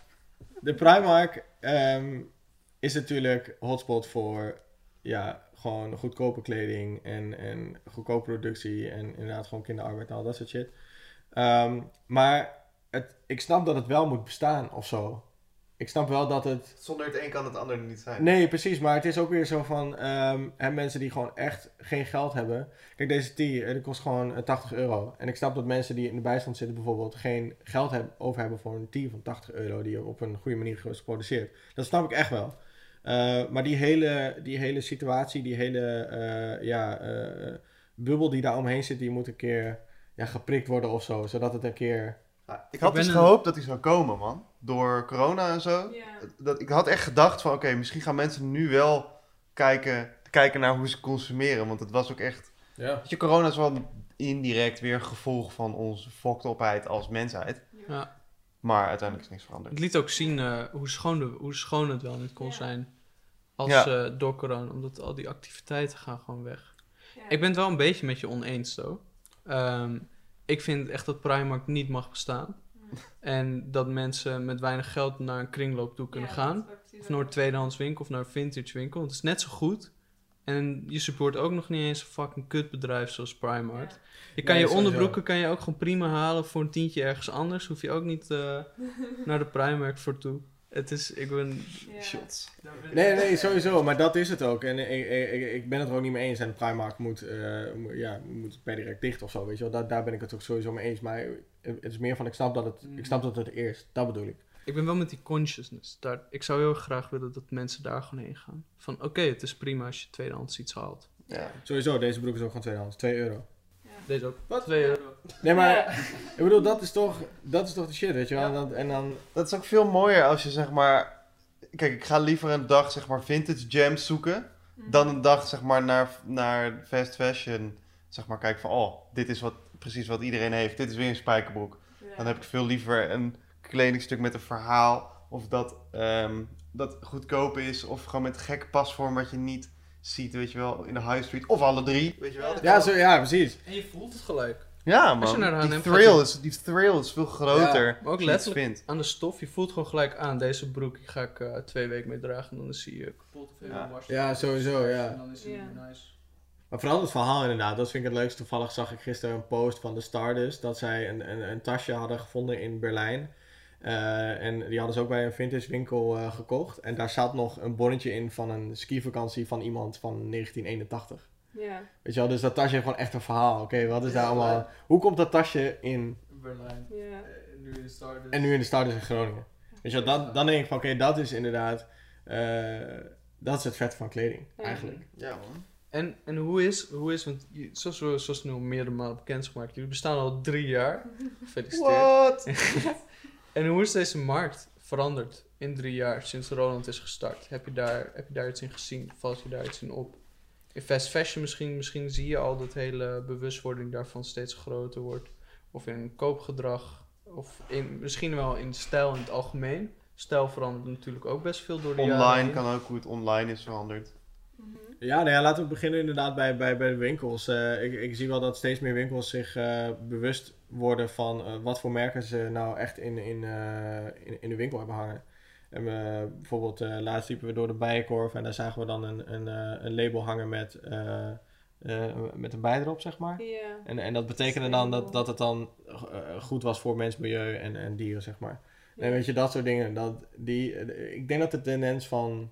Speaker 2: de Primark ehm, is natuurlijk hotspot voor... Ja, gewoon goedkope kleding en, en goedkope productie. En inderdaad gewoon kinderarbeid en al dat soort shit. Ehm, maar het, ik snap dat het wel moet bestaan of zo. Ik snap wel dat het.
Speaker 1: Zonder het een kan het ander niet zijn.
Speaker 2: Nee, precies. Maar het is ook weer zo van. ehm, hè, mensen die gewoon echt geen geld hebben. Kijk, deze tea, eh, die kost gewoon eh, 80 euro. En ik snap dat mensen die in de bijstand zitten bijvoorbeeld. geen geld hebben, over hebben voor een tea van 80 euro. die op een goede manier is geproduceerd. Dat snap ik echt wel. Eh, maar die hele, die hele situatie, die hele eh, ja, eh, bubbel die daar omheen zit. die moet een keer ja, geprikt worden of zo. Zodat het een keer.
Speaker 1: Ja, ik had dus
Speaker 4: een-
Speaker 1: gehoopt dat hij zou komen, man. Door corona en zo. Dat, ik had echt gedacht van, oké, misschien gaan mensen nu wel kijken, kijken naar hoe ze consumeren. Want het was ook echt...
Speaker 2: Ja.
Speaker 1: Weet je, corona is wel indirect weer een gevolg van onze foktopheid als mensheid.
Speaker 4: Ja.
Speaker 1: Maar uiteindelijk is niks veranderd.
Speaker 4: Het liet ook zien eh, hoe, schoon de, hoe schoon het wel niet kon
Speaker 3: Ja.
Speaker 4: zijn. Als
Speaker 1: Ja.
Speaker 4: eh, door corona. Omdat al die activiteiten gaan gewoon weg.
Speaker 3: Ja.
Speaker 4: Ik ben het wel een beetje met je oneens, zo. Ehm, ik vind echt dat Primark niet mag bestaan. En dat mensen met weinig geld naar een kringloop toe kunnen
Speaker 3: Ja,
Speaker 4: gaan. Of naar een tweedehands winkel of naar een vintage winkel. Want het is net zo goed. En je support ook nog niet eens een fucking kutbedrijf zoals Primark.
Speaker 3: Ja.
Speaker 4: Je kan
Speaker 2: Nee,
Speaker 4: je onderbroeken kan je ook gewoon prima halen voor een tientje ergens anders. Hoef je ook niet eh, naar de Primark voor toe. Het is, ik ben...
Speaker 1: Shots.
Speaker 2: Nee, nee, sowieso. Maar dat is het ook. En ik, ik, ik- ben het er ook niet mee eens. En de Primark moet, eh, moet- ja, moet per direct dicht of zo, weet je wel. Daar, daar ben ik het ook sowieso mee eens. Maar het is meer van, ik snap dat het, ik snap dat het eerst. Dat bedoel ik.
Speaker 4: Ik ben wel met die consciousness. Daar, ik zou heel graag willen dat mensen daar gewoon heen gaan. Van oké, het is prima als je tweedehands iets haalt.
Speaker 1: Ja.
Speaker 2: Sowieso, deze broek is ook gewoon tweedehands. 2 euro.
Speaker 4: Deze ook.
Speaker 2: Wat?
Speaker 4: 2 euro.
Speaker 2: Nee, maar
Speaker 3: Ja.
Speaker 2: ik bedoel, dat is toch, dat is toch de shit, weet je wel. En, dan, en dan,
Speaker 1: Dat is ook veel mooier als je zeg maar... Kijk, ik ga liever een dag zeg maar vintage gems zoeken...
Speaker 3: Mhm.
Speaker 1: dan een dag zeg maar naar, naar fast fashion. Zeg maar kijken van, oh, dit is wat, precies wat iedereen heeft. Dit is weer een spijkerbroek.
Speaker 3: Ja.
Speaker 1: Dan heb ik veel liever een kledingstuk met een verhaal. Of dat, ehm, dat goedkoop is. Of gewoon met gekke pasvorm wat je niet ziet, weet je wel, in de high street. Of alle drie, weet je wel.
Speaker 2: ja, zo, ja, precies.
Speaker 4: En je voelt het gelijk.
Speaker 1: Ja, man. Die
Speaker 4: H&M
Speaker 1: thrill, is, die thrill is veel groter.
Speaker 2: Ja,
Speaker 4: maar ook letterlijk.
Speaker 1: vindt.
Speaker 4: Aan de stof, je voelt gewoon gelijk aan. Deze broek die ga ik eh, twee weken mee dragen. En dan zie je kapot of
Speaker 1: Ja.
Speaker 2: sowieso, ja.
Speaker 4: En dan is hij nice.
Speaker 2: Maar vooral het verhaal inderdaad, dat vind ik het leukste. Toevallig zag ik gisteren een post van de Stardust dat zij een, een, een tasje hadden gevonden in Berlijn. Eh, en die hadden ze ook bij een vintage winkel eh, gekocht. En daar zat nog een bonnetje in van een skivakantie van iemand van 1981.
Speaker 3: Ja.
Speaker 2: Weet je wel, dus dat tasje heeft gewoon echt een verhaal. Oké, wat is
Speaker 4: Ja,
Speaker 2: daar allemaal...
Speaker 4: maar-
Speaker 2: Hoe komt dat tasje in...
Speaker 4: Berlijn.
Speaker 3: Ja.
Speaker 4: Eh, nu in Stardust.
Speaker 2: En nu in de Stardust in Groningen? Weet je wel, dan, dan denk ik van oké, dat is inderdaad... eh, dat is het vet van kleding,
Speaker 3: Ja.
Speaker 2: eigenlijk.
Speaker 1: Ja, man.
Speaker 4: En, en hoe is, hoe is want je- zoals, we- zoals nu al meerdere malen bekend gemaakt, jullie bestaan al drie jaar. Gefeliciteerd.
Speaker 1: What?
Speaker 4: En hoe is deze markt veranderd in drie jaar sinds Roland is gestart? Heb je daar, heb je daar iets in gezien? Valt je daar iets in op? In fast fashion misschien, misschien zie je al dat hele bewustwording daarvan steeds groter wordt. Of in koopgedrag. Of in, misschien wel in stijl in het algemeen. stijl verandert natuurlijk ook best veel door de jaren
Speaker 1: Online kan ook hoe het online is veranderd.
Speaker 3: Mhm.
Speaker 2: Ja, nou ja, laten we beginnen inderdaad bij, bij, bij de winkels. Eh, ik, ik zie wel dat steeds meer winkels zich eh, bewust worden van eh, wat voor merken ze nou echt in, in, eh, in, in de winkel hebben hangen. En eh, bijvoorbeeld eh, laatst liepen we door de Bijenkorf en daar zagen we dan een, een, een label hangen met, met een bij erop, zeg maar. En, en dat betekende dan dat, dat het dan goed was voor mens, milieu en, en dieren, zeg maar. En weet je, dat soort dingen. Dat, die, ik denk dat de tendens van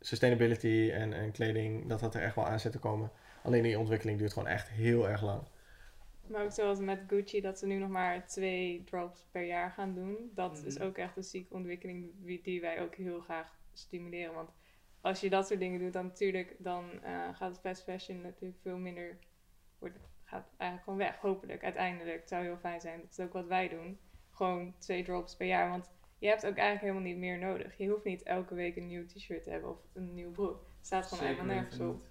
Speaker 2: sustainability en, en kleding, dat dat er echt wel aan zit te komen. Alleen die ontwikkeling duurt gewoon echt heel erg lang.
Speaker 3: Maar ook zoals met Gucci, dat ze nu nog maar twee drops per jaar gaan doen. Dat is
Speaker 2: Mhm.
Speaker 3: ook echt een zieke ontwikkeling die wij ook heel graag stimuleren. Want als je dat soort dingen doet, dan natuurlijk dan, eh, gaat het fast fashion natuurlijk veel minder... Wordt, gaat eigenlijk gewoon weg, hopelijk, uiteindelijk. Het zou heel fijn zijn. Dat is ook wat wij doen. Gewoon twee drops per jaar. Want je hebt ook eigenlijk helemaal niet meer nodig. Je hoeft niet elke week een nieuw t-shirt te hebben of een nieuw broek. Het staat gewoon helemaal nergens op.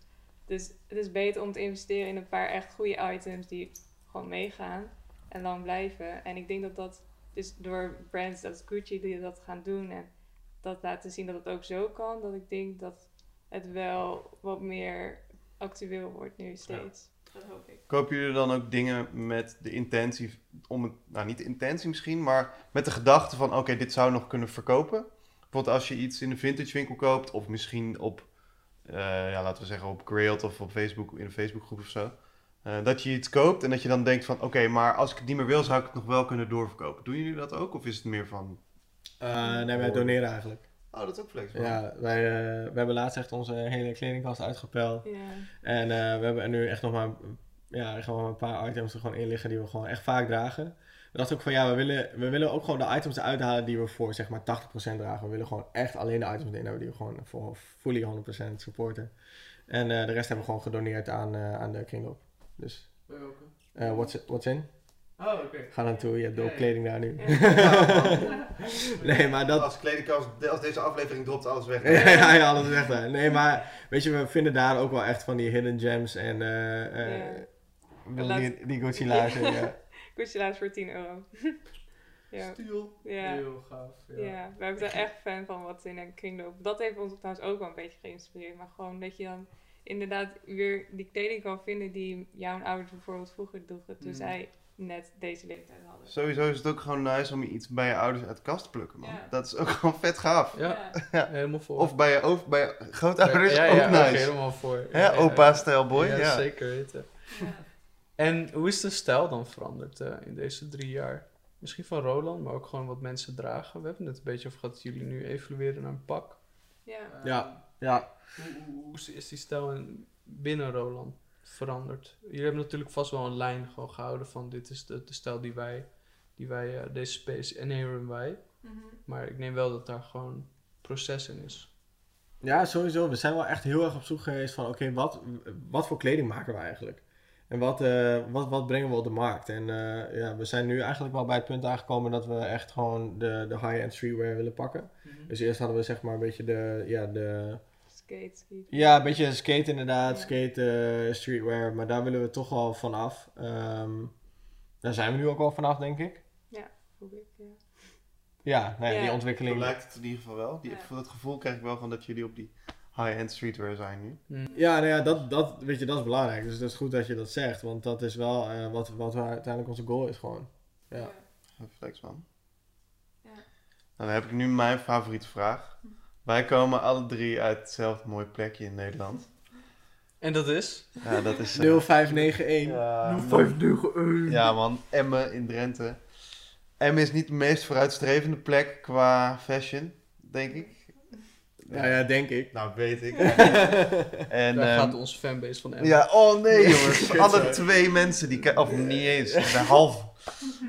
Speaker 3: Dus het is beter om te investeren in een paar echt goede items die gewoon meegaan en lang blijven. En ik denk dat dat, dus door brands als Gucci die dat gaan doen en dat laten zien dat het ook zo kan, dat ik denk dat het wel wat meer actueel wordt nu steeds. Dat hoop ik.
Speaker 1: Kopen jullie dan ook dingen met de intentie, om het, nou niet de intentie misschien, maar met de gedachte van oké, dit zou nog kunnen verkopen? Bijvoorbeeld als je iets in een vintage winkel koopt, of misschien op, eh, ja, laten we zeggen op Grailed of op Facebook, in een Facebookgroep of zo. Eh, dat je iets koopt en dat je dan denkt van oké, maar als ik het niet meer wil, zou ik het nog wel kunnen doorverkopen. Doen jullie dat ook? Of is het meer van,
Speaker 2: Eh, nee, wij doneren eigenlijk.
Speaker 1: oh dat is ook flexibel.
Speaker 2: Ja, wij eh, we hebben laatst echt onze hele kledingkast uitgepeld.
Speaker 3: Ja.
Speaker 2: En eh, we hebben er nu echt nog maar, ja, gewoon een paar items er gewoon in liggen die we gewoon echt vaak dragen. We dachten ook van ja, we willen, we willen ook gewoon de items eruit halen die we voor zeg maar 80% dragen. We willen gewoon echt alleen de items erin hebben die we gewoon voor fully 100% supporten. En eh, de rest hebben we gewoon gedoneerd aan, eh, aan de kringloop. Dus eh what's, what's in?
Speaker 4: Oh, oké.
Speaker 2: Ga naartoe, je hebt
Speaker 4: ja.
Speaker 2: kleding daar nu. Nee, maar dat,
Speaker 1: Als kledingkast, als deze aflevering dropt, alles weg.
Speaker 2: ja, ja, alles weg daar. Nee, maar weet je, we vinden daar ook wel echt van die hidden gems en eh eh
Speaker 3: Laat-
Speaker 2: die, die Gucci laarzen. ja.
Speaker 3: Gucci voor 10 euro. ja.
Speaker 1: Stuur.
Speaker 3: Ja.
Speaker 4: Heel gaaf. Ja.
Speaker 3: Ja, we hebben er echt fan van wat in een kringloop. Dat heeft ons trouwens ook wel een beetje geïnspireerd. Maar gewoon dat je dan inderdaad weer die kleding kan vinden die jouw ouders bijvoorbeeld vroeger droegen toen
Speaker 4: Mm.
Speaker 3: zij net deze leeftijd hadden.
Speaker 1: Sowieso is het ook gewoon nice om iets bij je ouders uit de kast te plukken, man.
Speaker 3: Ja.
Speaker 1: Dat is ook gewoon vet gaaf.
Speaker 4: Ja,
Speaker 1: Ja.
Speaker 4: helemaal voor.
Speaker 1: Of bij je, over, bij je grootouders
Speaker 4: ja,
Speaker 1: ook
Speaker 4: ja, ook
Speaker 1: nice.
Speaker 4: helemaal voor.
Speaker 1: Hè, opa-stijl boy,
Speaker 4: Ja,
Speaker 1: ja.
Speaker 4: zeker weten.
Speaker 3: Ja.
Speaker 4: En hoe is de stijl dan veranderd eh, in deze drie jaar? Misschien van Roland, maar ook gewoon wat mensen dragen. We hebben het een beetje over gehad dat jullie nu evolueren naar een pak.
Speaker 3: Ja.
Speaker 2: Ja, ja.
Speaker 4: Hoe, hoe, hoe is die stijl in, binnen Roland veranderd? Jullie hebben natuurlijk vast wel een lijn gewoon gehouden van dit is de, de stijl die wij, die wij eh, deze space inheren wij.
Speaker 3: Mhm.
Speaker 4: Maar ik neem wel dat daar gewoon proces in is.
Speaker 2: Ja, sowieso. We zijn wel echt heel erg op zoek geweest van, oké, wat, wat voor kleding maken we eigenlijk? En wat, eh, wat, wat brengen we op de markt? En eh, ja, we zijn nu eigenlijk wel bij het punt aangekomen dat we echt gewoon de, de high-end streetwear willen pakken. Dus eerst hadden we zeg maar een beetje de, ja, de,
Speaker 3: Skate,
Speaker 2: ja, een beetje skate inderdaad,
Speaker 3: Ja.
Speaker 2: skate, eh, streetwear, maar daar willen we toch wel vanaf. Ehm daar zijn we nu ook wel vanaf, denk ik.
Speaker 3: Hoop ik, ja.
Speaker 2: Ja, nou ja,
Speaker 3: Ja.
Speaker 2: die
Speaker 1: Zo
Speaker 2: ontwikkeling.
Speaker 1: lijkt het in ieder geval wel. Die,
Speaker 3: Ja.
Speaker 1: voor Dat gevoel krijg ik wel van dat jullie op die high-end streetwear zijn nu.
Speaker 4: Mm.
Speaker 2: Ja, nou ja, dat, dat, weet je, dat is belangrijk. Dus het is goed dat je dat zegt, want dat is wel eh, wat, wat we uiteindelijk onze goal is gewoon. Ja.
Speaker 1: Flex man.
Speaker 3: Ja.
Speaker 1: Nou, dan heb ik nu mijn favoriete vraag. Wij komen alle drie uit hetzelfde mooie plekje in Nederland.
Speaker 4: En dat is?
Speaker 1: Ja, dat is... eh,
Speaker 2: 0591.
Speaker 1: ja, man. Ja man, Emmen in Drenthe. Emmen is niet de meest vooruitstrevende plek qua fashion, denk ik.
Speaker 2: Ja, ja, denk ik.
Speaker 1: Nou, weet ik. en,
Speaker 4: Daar
Speaker 1: ehm,
Speaker 4: gaat onze fanbase van Emma.
Speaker 1: Ja, oh nee jongens. Alle twee mensen die... Of niet eens, de half.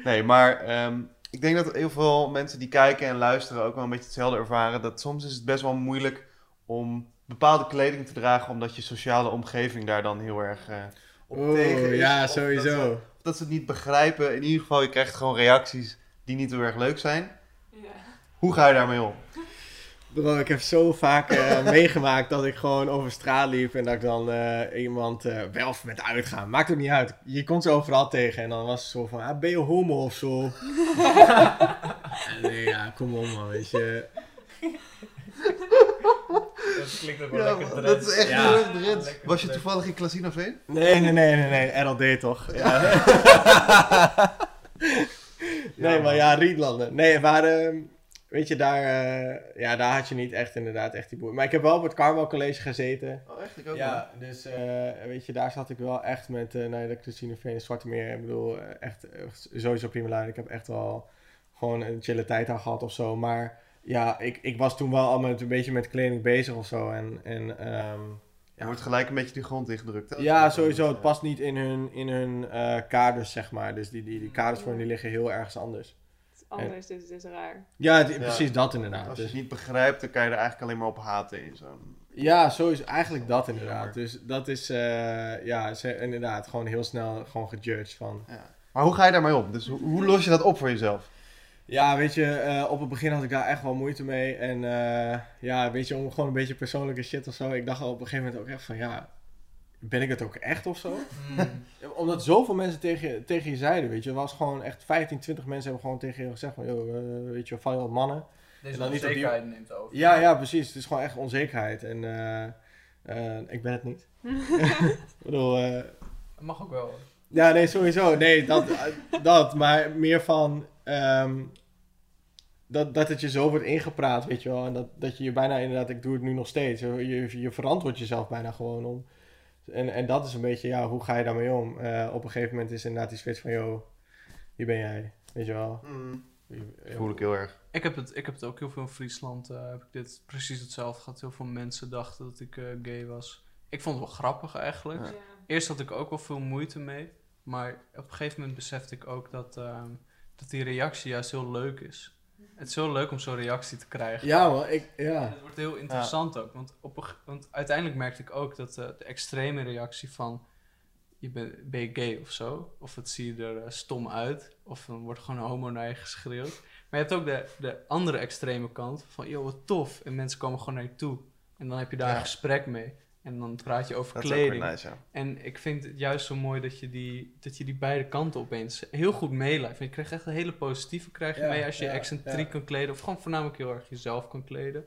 Speaker 1: Nee, maar ehm, ik denk dat heel veel mensen die kijken en luisteren ook wel een beetje hetzelfde ervaren. Dat soms is het best wel moeilijk om bepaalde kleding te dragen, omdat je sociale omgeving daar dan heel erg eh, op tegen
Speaker 2: Oh,
Speaker 1: is.
Speaker 2: ja,
Speaker 1: Of Dat
Speaker 2: sowieso.
Speaker 1: ze, of dat ze het niet begrijpen. In ieder geval, je krijgt gewoon reacties die niet heel erg leuk zijn.
Speaker 3: Ja.
Speaker 1: Hoe ga je daarmee om?
Speaker 2: Bro, ik heb zo vaak eh, meegemaakt dat ik gewoon over straat liep en dat ik dan eh, iemand eh, wel of met uitgaan. Maakt het niet uit. Je komt ze overal tegen en dan was het zo van, ah, ben je homo of zo? En nee, ja, kom op man, weet je.
Speaker 4: Dat klinkt ook wel
Speaker 1: Ja,
Speaker 4: lekker
Speaker 1: dat is echt
Speaker 2: Ja.
Speaker 1: Drents.
Speaker 4: Lekker
Speaker 1: Was je toevallig in Casino Veen?
Speaker 2: Nee, nee, nee, nee, nee, RLD toch? Ja. nee, maar ja, Rietlanden. Nee, maar ehm, weet je, daar, eh, ja, daar had je niet echt inderdaad echt die boer. Maar ik heb wel op het Carmel College gezeten.
Speaker 1: Oh, echt? Ik ook
Speaker 2: Ja, dus eh, weet je, daar zat ik wel echt met, eh nou ja, de Christine Veen, Zwarte Meer. Ik bedoel, echt, sowieso prima lui. Ik heb echt wel gewoon een chille tijd aan gehad of zo. Maar ja, ik, ik was toen wel al met, een beetje met kleding bezig of zo. En, en ehm,
Speaker 1: Je wordt gelijk een beetje die grond ingedrukt. hè?
Speaker 2: ja, sowieso. Het past niet in hun, in hun kaders, zeg maar. Dus die, die, die kaders voor hen die liggen heel ergens anders.
Speaker 3: Is anders, dus het is raar.
Speaker 2: Ja, het-
Speaker 1: Ja.
Speaker 2: precies dat inderdaad.
Speaker 1: Als je
Speaker 2: Dus,
Speaker 1: het niet begrijpt, dan kan je er eigenlijk alleen maar op haten in zo'n...
Speaker 2: ja, sowieso. Eigenlijk dat
Speaker 1: Jammer.
Speaker 2: inderdaad. Dus dat is, eh, ja, ze, inderdaad, gewoon heel snel gewoon gejudged van...
Speaker 1: Ja. Maar hoe ga je daarmee om? Dus hoe, hoe los je dat op voor jezelf?
Speaker 2: Ja, weet je, eh, op het begin had ik daar echt wel moeite mee. En eh, ja, weet je, om gewoon een beetje persoonlijke shit of zo. Ik dacht al op een gegeven moment ook echt van, ja, ben ik het ook echt of zo?
Speaker 4: Mm.
Speaker 2: Omdat zoveel mensen tegen je, tegen je zeiden, weet je. Er was gewoon echt 15, 20 mensen hebben gewoon tegen je gezegd van, joh, eh, weet je, val je op mannen?
Speaker 4: Deze
Speaker 2: En dan niet op die-
Speaker 4: onzekerheid neemt over.
Speaker 2: Ja, ja, precies. Het is gewoon echt onzekerheid. En eh, eh, ik ben het niet. ik bedoel, eh,
Speaker 4: Dat mag ook wel.
Speaker 2: ja, nee, sowieso. Nee, dat, dat maar meer van ehm, dat, dat het je zo wordt ingepraat, weet je wel. En dat, dat je je bijna inderdaad, ik doe het nu nog steeds. Je, je, je verantwoordt jezelf bijna gewoon om. En, en dat is een beetje, ja, hoe ga je daarmee om? Eh, op een gegeven moment is inderdaad die switch van, yo, wie ben jij? Weet je wel. Wie-
Speaker 1: Voel ik heel erg.
Speaker 4: Ik heb, het, ik heb het ook heel veel in Friesland. eh, heb ik dit precies hetzelfde gehad. Heel veel mensen dachten dat ik eh, gay was. Ik vond het wel grappig eigenlijk.
Speaker 1: Ja.
Speaker 4: Eerst had ik ook wel veel moeite mee. Maar op een gegeven moment besefte ik ook dat, ehm, dat die reactie juist heel leuk is. Het is heel leuk om zo'n reactie te krijgen.
Speaker 2: Ja, man, ik, ja.
Speaker 4: het wordt heel interessant ook. Want, op want uiteindelijk merkte ik ook dat eh, de extreme reactie van... Je ben, ben je gay of zo? Of het zie je er eh, stom uit? Of dan wordt gewoon een homo naar je geschreeuwd. Maar je hebt ook de, de andere extreme kant van... Yo, wat tof. En mensen komen gewoon naar je toe. En dan heb je daar
Speaker 1: Ja.
Speaker 4: een gesprek mee. En dan praat je over
Speaker 1: Dat is ook weer
Speaker 4: kleding.
Speaker 1: nice, ja.
Speaker 4: En ik vind het juist zo mooi dat je die, dat je die beide kanten opeens heel goed meelijft. Je krijgt echt een hele positieve krijg je
Speaker 2: Ja,
Speaker 4: mee als je
Speaker 2: ja,
Speaker 4: excentriek
Speaker 2: ja.
Speaker 4: kan kleden. Of gewoon voornamelijk heel erg jezelf kan kleden.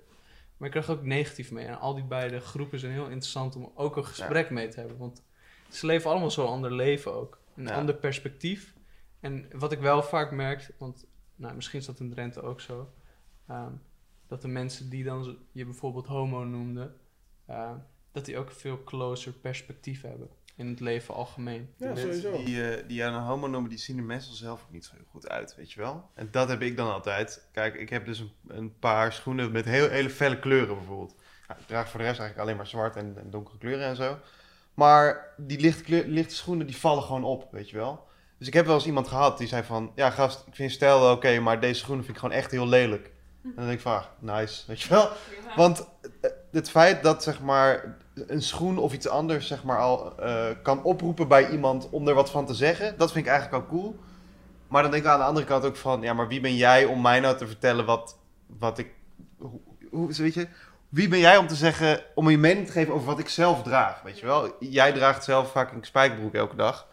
Speaker 4: Maar je krijgt ook negatief mee. En al die beide groepen zijn heel interessant om ook een gesprek mee te hebben. Want ze leven allemaal zo'n ander leven ook. Een
Speaker 1: Ja.
Speaker 4: ander perspectief. En wat ik wel vaak merk, want nou, misschien is dat in Drenthe ook zo. ehm, dat de mensen die dan je bijvoorbeeld homo noemde, eh, dat die ook een veel closer perspectief hebben in het leven algemeen.
Speaker 2: Ja,
Speaker 1: De
Speaker 2: sowieso.
Speaker 1: die, eh, die jou een homo noemen, die zien er meestal zelf ook niet zo heel goed uit, weet je wel. En dat heb ik dan altijd. Kijk, ik heb dus een, een paar schoenen met heel, hele felle kleuren bijvoorbeeld. Nou, ik draag voor de rest eigenlijk alleen maar zwart en, en donkere kleuren en zo. Maar die lichte, kleur- lichte schoenen, die vallen gewoon op, weet je wel. Dus ik heb wel eens iemand gehad die zei van... Ja, gast, ik vind je stijl oké, maar deze schoenen vind ik gewoon echt heel lelijk. En dan denk ik van, ah, nice, weet je wel. Want eh, het feit dat zeg maar een schoen of iets anders zeg maar al eh, kan oproepen bij iemand om er wat van te zeggen, dat vind ik eigenlijk ook cool. Maar dan denk ik aan de andere kant ook van, ja, maar wie ben jij om mij nou te vertellen wat, wat ik, hoe, hoe- weet je, wie ben jij om te zeggen, om je mening te geven over wat ik zelf draag, weet je wel? Jij draagt zelf vaak een spijkerbroek elke dag.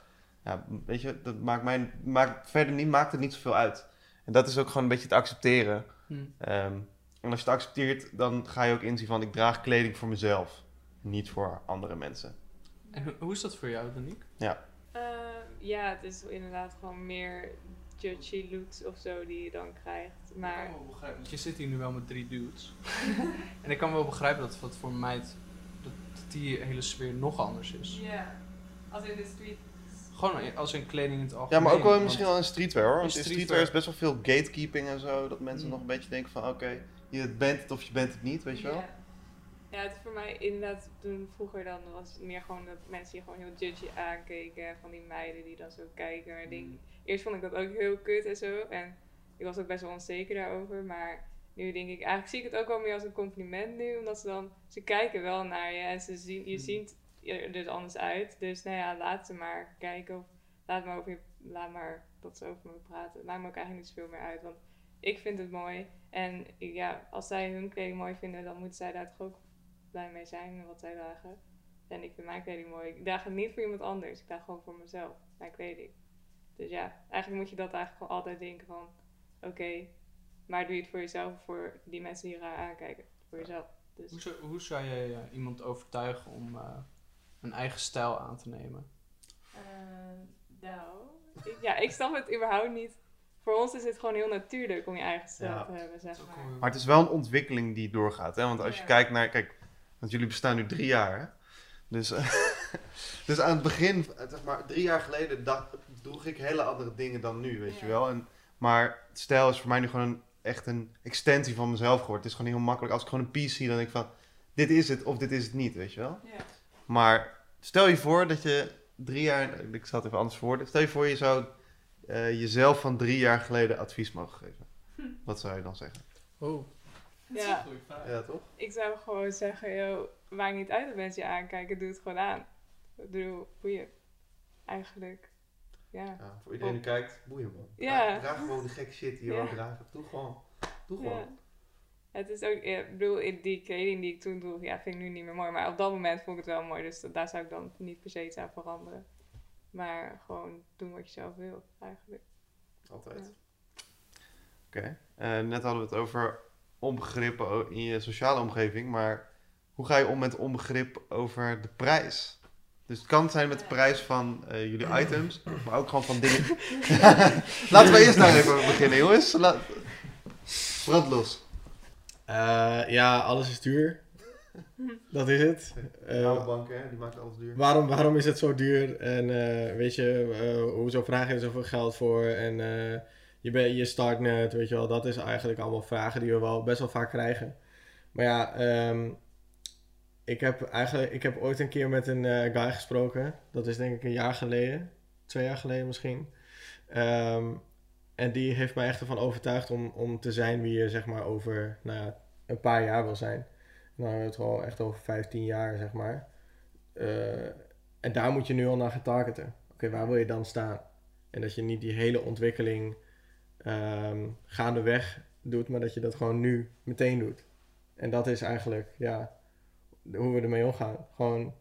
Speaker 1: Ja, weet je, dat maakt mij, maakt verder niet, maakt het niet zoveel uit. En dat is ook gewoon een beetje te accepteren.
Speaker 4: Hm.
Speaker 1: Ehm, en als je het accepteert, dan ga je ook inzien van ik draag kleding voor mezelf, niet voor andere mensen.
Speaker 4: En hoe, is dat voor jou, Danique?
Speaker 3: Ehm, ja, het is inderdaad gewoon meer judgy looks of zo die je dan krijgt. Maar
Speaker 4: Ik kan wel begrijpen, want je zit hier nu wel met drie dudes. en ik kan wel begrijpen dat wat voor een meid, dat, dat die hele sfeer nog anders is.
Speaker 3: ja, als in de street.
Speaker 4: Gewoon als in kleding in het
Speaker 1: Ja,
Speaker 4: algemeen.
Speaker 1: maar ook wel misschien wel in streetwear hoor. Want
Speaker 4: In streetwear
Speaker 1: is best wel veel gatekeeping en zo. Dat mensen
Speaker 4: Mm.
Speaker 1: nog een beetje denken van oké, je bent het of je bent het niet, weet je wel.
Speaker 3: Ja. Ja, het is voor mij inderdaad toen vroeger dan was het meer gewoon dat mensen je gewoon heel judgy aankeken. Van die meiden die dan zo kijken. Denk, eerst vond ik dat ook heel kut en zo. En ik was ook best wel onzeker daarover. Maar nu denk ik, eigenlijk zie ik het ook wel meer als een compliment nu. Omdat ze dan, ze kijken wel naar je en ze zien, je
Speaker 4: Mm.
Speaker 3: ziet er dus anders uit. Dus nou ja, laat ze maar kijken. Of laat maar, over je, laat maar dat ze over me praten. Het maakt me ook eigenlijk niet zoveel meer uit. Want ik vind het mooi. En ja, als zij hun kleding mooi vinden, dan moeten zij daar toch ook blij mee zijn met wat zij dragen. En ik vind mijn kleding mooi. Ik draag het niet voor iemand anders. Ik draag gewoon voor mezelf, mijn kleding. Dus ja, eigenlijk moet je dat eigenlijk gewoon altijd denken van... Oké, maar doe je het voor jezelf of voor die mensen die je raar aankijken? Voor jezelf. Dus
Speaker 4: Hoe zou, hoe zou je eh, iemand overtuigen om eh, een eigen stijl aan te nemen?
Speaker 3: Eh, nou, ik- ja, ik snap het überhaupt niet. Voor ons is het gewoon heel natuurlijk om je eigen stijl
Speaker 1: Ja.
Speaker 3: te hebben, zeg maar.
Speaker 1: Maar het is wel een ontwikkeling die doorgaat. Hè? Want als je
Speaker 3: Ja.
Speaker 1: kijkt naar... Kijk, want jullie bestaan nu drie jaar. Hè? Dus, dus aan het begin, zeg maar, drie jaar geleden dacht, droeg ik hele andere dingen dan nu, weet je wel. En, maar stijl is voor mij nu gewoon een, echt een extensie van mezelf geworden. Het is gewoon heel makkelijk. Als ik gewoon een piece zie, dan denk ik van... Dit is het of dit is het niet, weet je wel.
Speaker 3: Ja.
Speaker 1: Maar stel je voor dat je drie jaar... Ik zal het even anders verwoorden. Stel je voor je zou eh, jezelf van drie jaar geleden advies mogen geven. Wat zou je dan zeggen?
Speaker 4: Oh,
Speaker 3: Ja.
Speaker 4: goede vraag.
Speaker 1: Ja, toch?
Speaker 3: Ik zou gewoon zeggen, joh, maakt niet uit dat mensen je aankijken, doe het gewoon aan. Ik bedoel, boeien. Eigenlijk. Ja.
Speaker 1: Ja, voor iedereen die kijkt, boeien man.
Speaker 3: Ja.
Speaker 1: Draag, draag gewoon de gekke shit die je
Speaker 3: Ja.
Speaker 1: wil dragen. Doe gewoon. Doe
Speaker 3: ja.
Speaker 1: gewoon.
Speaker 3: Het is ook, ik bedoel, in die kleding die ik toen droeg, ja, vind ik nu niet meer mooi. Maar op dat moment vond ik het wel mooi, dus dat- daar zou ik dan niet per se iets aan veranderen. Maar gewoon doen wat je zelf wil, eigenlijk.
Speaker 1: Altijd. Oké. Eh, net hadden we het over onbegrippen in je sociale omgeving. Maar hoe ga je om met onbegrip over de prijs? Dus het kan zijn met de prijs van eh, jullie items, maar ook gewoon van dingen. Laten we eerst daar even beginnen, jongens. Laat... Brand los.
Speaker 2: Eh, ja, alles is duur. Dat is het. Eh,
Speaker 1: Jouw bank, hè, die maakt alles duur.
Speaker 2: waarom, waarom is het zo duur? En eh, weet je, eh, hoezo vraag je zoveel geld voor? En eh, je, ben, je start net, weet je wel. Dat is eigenlijk allemaal vragen die we wel best wel vaak krijgen. Maar ja, ehm, ik, heb eigenlijk, ik heb ooit een keer met een eh, guy gesproken. Dat is denk ik een jaar geleden. Twee jaar geleden misschien. Ehm, en die heeft mij echt ervan overtuigd om, om te zijn wie je zeg maar over nou ja, een paar jaar wil zijn. Nou, hebben we het wel echt over 15 jaar, zeg maar. Eh, en daar moet je nu al naar gaan targeten. Oké, waar wil je dan staan? En dat je niet die hele ontwikkeling ehm, gaandeweg doet, maar dat je dat gewoon nu meteen doet. En dat is eigenlijk, ja, hoe we ermee omgaan. Gewoon,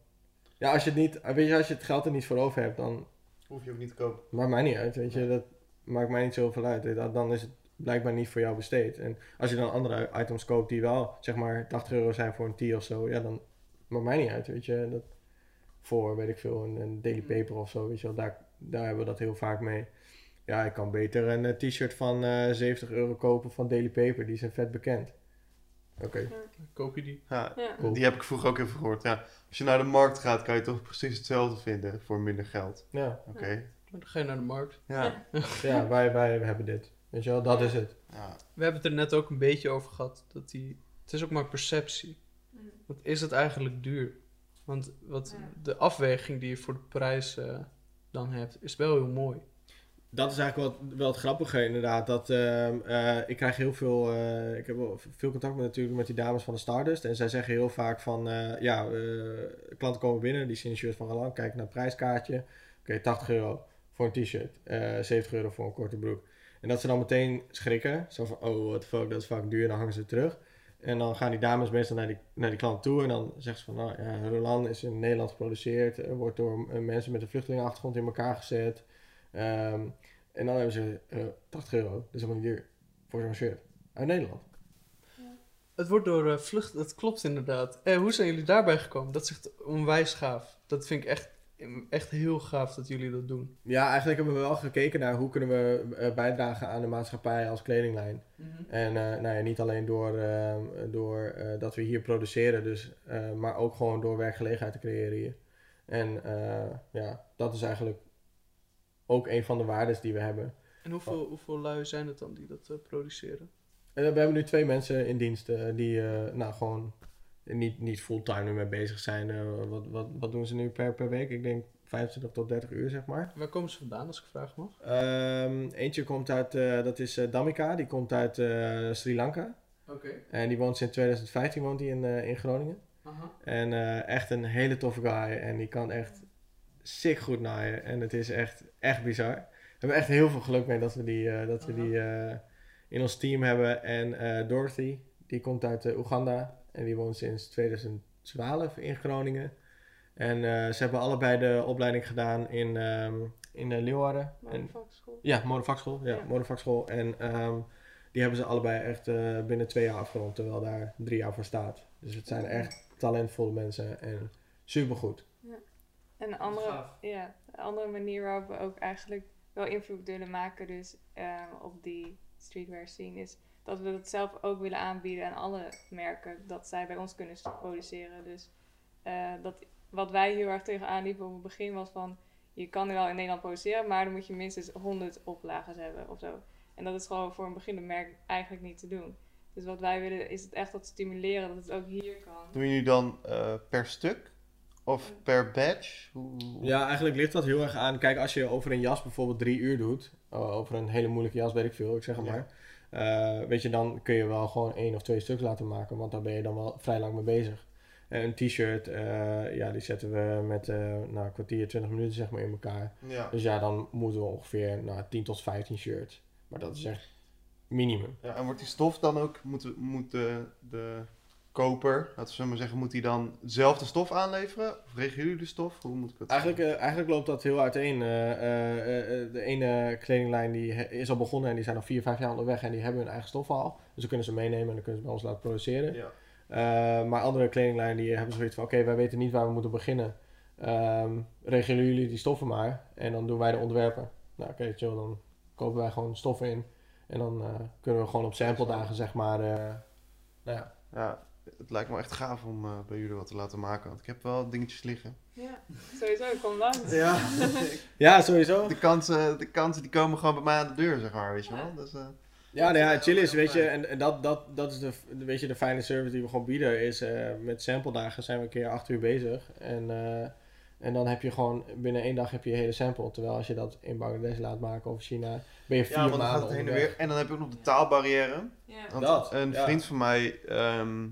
Speaker 2: ja, als je het niet, weet je, als je het geld er niet voor over hebt, dan
Speaker 1: Hoef je ook niet te kopen.
Speaker 2: maakt mij niet uit, weet je. Dat maakt mij niet zoveel uit. Dat- Dan is het blijkbaar niet voor jou besteed. En als je dan andere items koopt die wel, zeg maar, 80 euro zijn voor een tee of zo, ja, dan maakt mij niet uit, weet je. Dat voor, weet ik veel, een, een Daily Paper of zo, weet je wel. Daar, daar hebben we dat heel vaak mee. Ja, ik kan beter een eh, t-shirt van eh 70 euro kopen van Daily Paper. Die zijn vet bekend. Oké,
Speaker 4: Koop je die?
Speaker 1: Ja,
Speaker 3: Ja.
Speaker 2: cool.
Speaker 1: die heb ik vroeger ook even gehoord. Ja, als je naar de markt gaat, kan je toch precies hetzelfde vinden voor minder geld.
Speaker 2: Ja,
Speaker 1: Oké.
Speaker 4: Dan ga je naar de markt.
Speaker 1: Ja.
Speaker 2: ja wij, wij hebben dit. Weet je wel, dat is het.
Speaker 1: ja.
Speaker 4: We hebben het er net ook een beetje over gehad. Dat die, het is ook maar perceptie.
Speaker 3: Mm.
Speaker 4: Wat is het eigenlijk duur? Want wat
Speaker 3: Ja.
Speaker 4: de afweging die je voor de prijs eh, dan hebt, is wel heel mooi.
Speaker 2: Dat is eigenlijk wel, wel het grappige inderdaad. Dat, ehm, eh, ik krijg heel veel, eh, ik heb wel veel contact met, natuurlijk met die dames van de Stardust. En zij zeggen heel vaak van, eh, ja, eh, klanten komen binnen, die zien een shirt van Galant, kijken naar het prijskaartje. Oké, 80 euro voor een t-shirt, eh 70 euro voor een korte broek. En dat ze dan meteen schrikken, zo van, oh what the fuck, dat is vaak duur, dan hangen ze terug. En dan gaan die dames meestal naar die, naar die klant toe en dan zeggen ze van, nou ja, Roland is in Nederland geproduceerd, wordt door eh, mensen met een vluchtelingenachtergrond in elkaar gezet. Ehm, en dan hebben ze eh 80 euro, dat is helemaal niet duur, voor zo'n shirt. Uit Nederland.
Speaker 4: Het wordt door eh, vlucht, dat klopt inderdaad. Eh, hoe zijn jullie daarbij gekomen? Dat is echt onwijs gaaf. Dat vind ik echt, echt heel gaaf dat jullie dat doen.
Speaker 2: Ja, eigenlijk hebben we wel gekeken naar hoe kunnen we eh, bijdragen aan de maatschappij als kledinglijn. En eh, nou ja, niet alleen door, ehm, door eh, dat we hier produceren, dus, eh, maar ook gewoon door werkgelegenheid te creëren hier. En eh, ja, dat is eigenlijk ook een van de waardes die we hebben.
Speaker 4: En hoeveel, hoeveel lui zijn het dan die dat eh, produceren?
Speaker 2: En we hebben nu twee mensen in dienst eh, die eh, nou gewoon niet, niet fulltime nu mee bezig zijn. Eh, wat, wat, wat doen ze nu per, per week? Ik denk 25 tot 30 uur, zeg maar.
Speaker 4: Waar komen ze vandaan, als ik vraag mag?
Speaker 2: Ehm, eentje komt uit, eh, dat is eh, Damika, die komt uit Sri Lanka.
Speaker 4: Oké.
Speaker 2: En die woont sinds 2015 woont die in, in Groningen.
Speaker 4: Aha.
Speaker 2: En echt een hele toffe guy. En die kan echt sick goed naaien. En het is echt, echt bizar. We hebben echt heel veel geluk mee dat we die, dat we die in ons team hebben. En Dorothy, die komt uit Oeganda. En die woont sinds 2012 in Groningen. En eh, ze hebben allebei de opleiding gedaan in, ehm in eh, Leeuwarden. En,
Speaker 3: Manufactschool.
Speaker 2: ja, modevakschool. Ja,
Speaker 3: Ja.
Speaker 2: modevakschool. En ehm, die hebben ze allebei echt eh, binnen twee jaar afgerond, terwijl daar drie jaar voor staat. Dus het zijn echt talentvolle mensen en supergoed.
Speaker 3: En een andere, ja, een andere manier waarop we ook eigenlijk wel invloed willen maken dus, ehm, op die streetwear scene is dat we dat zelf ook willen aanbieden aan alle merken. Dat zij bij ons kunnen produceren. Dus eh, dat, wat wij heel erg tegenaan liepen op het begin was van... Je kan er wel in Nederland produceren, maar dan moet je minstens 100 oplagers hebben of zo. En dat is gewoon voor een beginnend merk eigenlijk niet te doen. Dus wat wij willen is het echt wat stimuleren dat het ook hier kan.
Speaker 1: Doen jullie dan eh, per stuk? Of per badge? Hoe...
Speaker 2: Ja, eigenlijk ligt dat heel erg aan. Kijk, als je over een jas bijvoorbeeld drie uur doet, oh, over een hele moeilijke jas, weet ik veel, ik zeg het
Speaker 1: Ja.
Speaker 2: maar. Eh, weet je, dan kun je wel gewoon één of twee stuks laten maken, want daar ben je dan wel vrij lang mee bezig. En een t-shirt, eh, ja, die zetten we met eh nou, een kwartier, 20 minuten zeg maar in elkaar.
Speaker 1: Ja.
Speaker 2: Dus ja, dan moeten we ongeveer nou, 10 tot 15 shirts. Maar dat is echt minimum.
Speaker 1: ja. En wordt die stof dan ook, moet, moet de, de koper, laten we maar zeggen, moet hij dan zelf de stof aanleveren? Of regelen jullie de stof? Hoe moet ik dat
Speaker 2: Eigenlijk, eh, eigenlijk loopt dat heel uiteen. Eh, eh, de ene kledinglijn die is al begonnen en die zijn al 4, 5 jaar onderweg en die hebben hun eigen stof al. Dus dan kunnen ze meenemen en dan kunnen ze bij ons laten produceren.
Speaker 1: Ja.
Speaker 2: Maar andere kledinglijnen die hebben zoiets van, oké, wij weten niet waar we moeten beginnen. Ehm regelen jullie die stoffen maar en dan doen wij de ontwerpen. Nou oké, chill, dan kopen wij gewoon stoffen in. En dan kunnen we gewoon op sample dagen, zeg maar, nou ja.
Speaker 1: ja, het lijkt me echt gaaf om eh, bij jullie wat te laten maken. Want ik heb wel dingetjes liggen.
Speaker 3: Ja, sowieso, kom langs.
Speaker 2: Ja, ja sowieso.
Speaker 1: De kansen, de kansen die komen gewoon bij mij aan de deur, zeg maar, weet je wel. Dus, eh,
Speaker 2: Ja, nou ja, chill is, weet je, en, en dat, dat, dat is de, weet je, de fijne service die we gewoon bieden, is eh, met sample dagen zijn we een keer acht uur bezig. En, eh, en dan heb je gewoon, binnen één dag heb je je hele sample. Terwijl als je dat in Bangladesh laat maken of China, ben je vier
Speaker 1: ja, want dan
Speaker 2: maanden
Speaker 1: gaat het heen en weer. En dan heb je ook nog de taalbarrière.
Speaker 3: Ja.
Speaker 1: Want
Speaker 2: Dat,
Speaker 1: een
Speaker 2: ja.
Speaker 1: vriend van mij, ehm,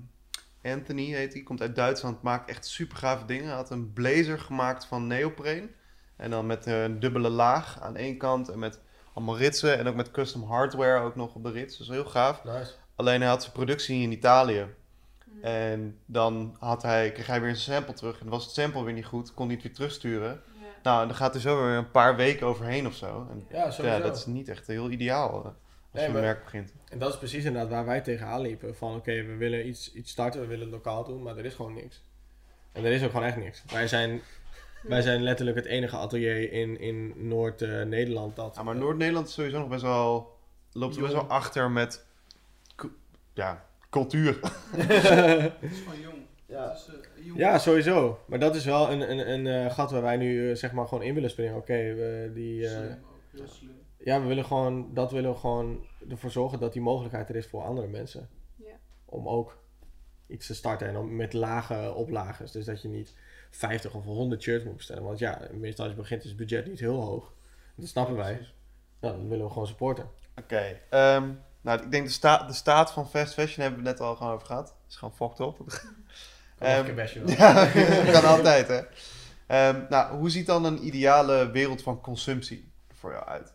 Speaker 1: Anthony heet hij, komt uit Duitsland, maakt echt super gave dingen. Hij had een blazer gemaakt van neopreen. En dan met een dubbele laag aan één kant en met allemaal ritsen. En ook met custom hardware ook nog op de rits. Dus heel gaaf.
Speaker 2: Nice.
Speaker 1: Alleen hij had zijn productie in Italië. En dan had hij, kreeg hij weer een sample terug. En was het sample weer niet goed, kon hij het weer terugsturen.
Speaker 3: Ja.
Speaker 1: Nou, en dan gaat er zo weer een paar weken overheen of zo. En
Speaker 2: Ja, sowieso.
Speaker 1: ja, dat is niet echt heel ideaal als
Speaker 2: Nee,
Speaker 1: je een
Speaker 2: maar-
Speaker 1: merk begint.
Speaker 2: En dat is precies inderdaad waar wij tegenaan liepen. Van oké, we willen iets, iets starten, we willen het lokaal doen, maar er is gewoon niks. En er is ook gewoon echt niks. Wij zijn, wij zijn letterlijk het enige atelier in, in Noord-Nederland dat...
Speaker 1: Ja, maar Noord-Nederland is sowieso nog best wel, loopt best wel achter met ja, cultuur.
Speaker 4: Het is gewoon jong.
Speaker 2: Ja.
Speaker 4: Het is, eh, jong.
Speaker 2: Ja, sowieso. Maar dat is wel een, een, een eh, gat waar wij nu eh, zeg maar gewoon in willen springen. Oké, we die... eh,
Speaker 4: Slim ook, heel slim.
Speaker 2: Ja, we willen gewoon... Dat willen we gewoon ervoor zorgen dat die mogelijkheid er is voor andere mensen.
Speaker 3: Ja.
Speaker 2: Om ook iets te starten en dan met lage oplages. Dus dat je niet 50 of 100 shirts moet bestellen. Want ja, meestal als je begint is het budget niet heel hoog. Dat snappen wij. Nou, dan willen we gewoon supporten.
Speaker 1: Oké, ehm, nou ik denk de, sta de staat van fast fashion hebben we het net al gewoon over gehad. is gewoon fucked up.
Speaker 2: Kan
Speaker 1: Ehm, ja, kan altijd hè. Ehm, nou, hoe ziet dan een ideale wereld van consumptie er voor jou uit?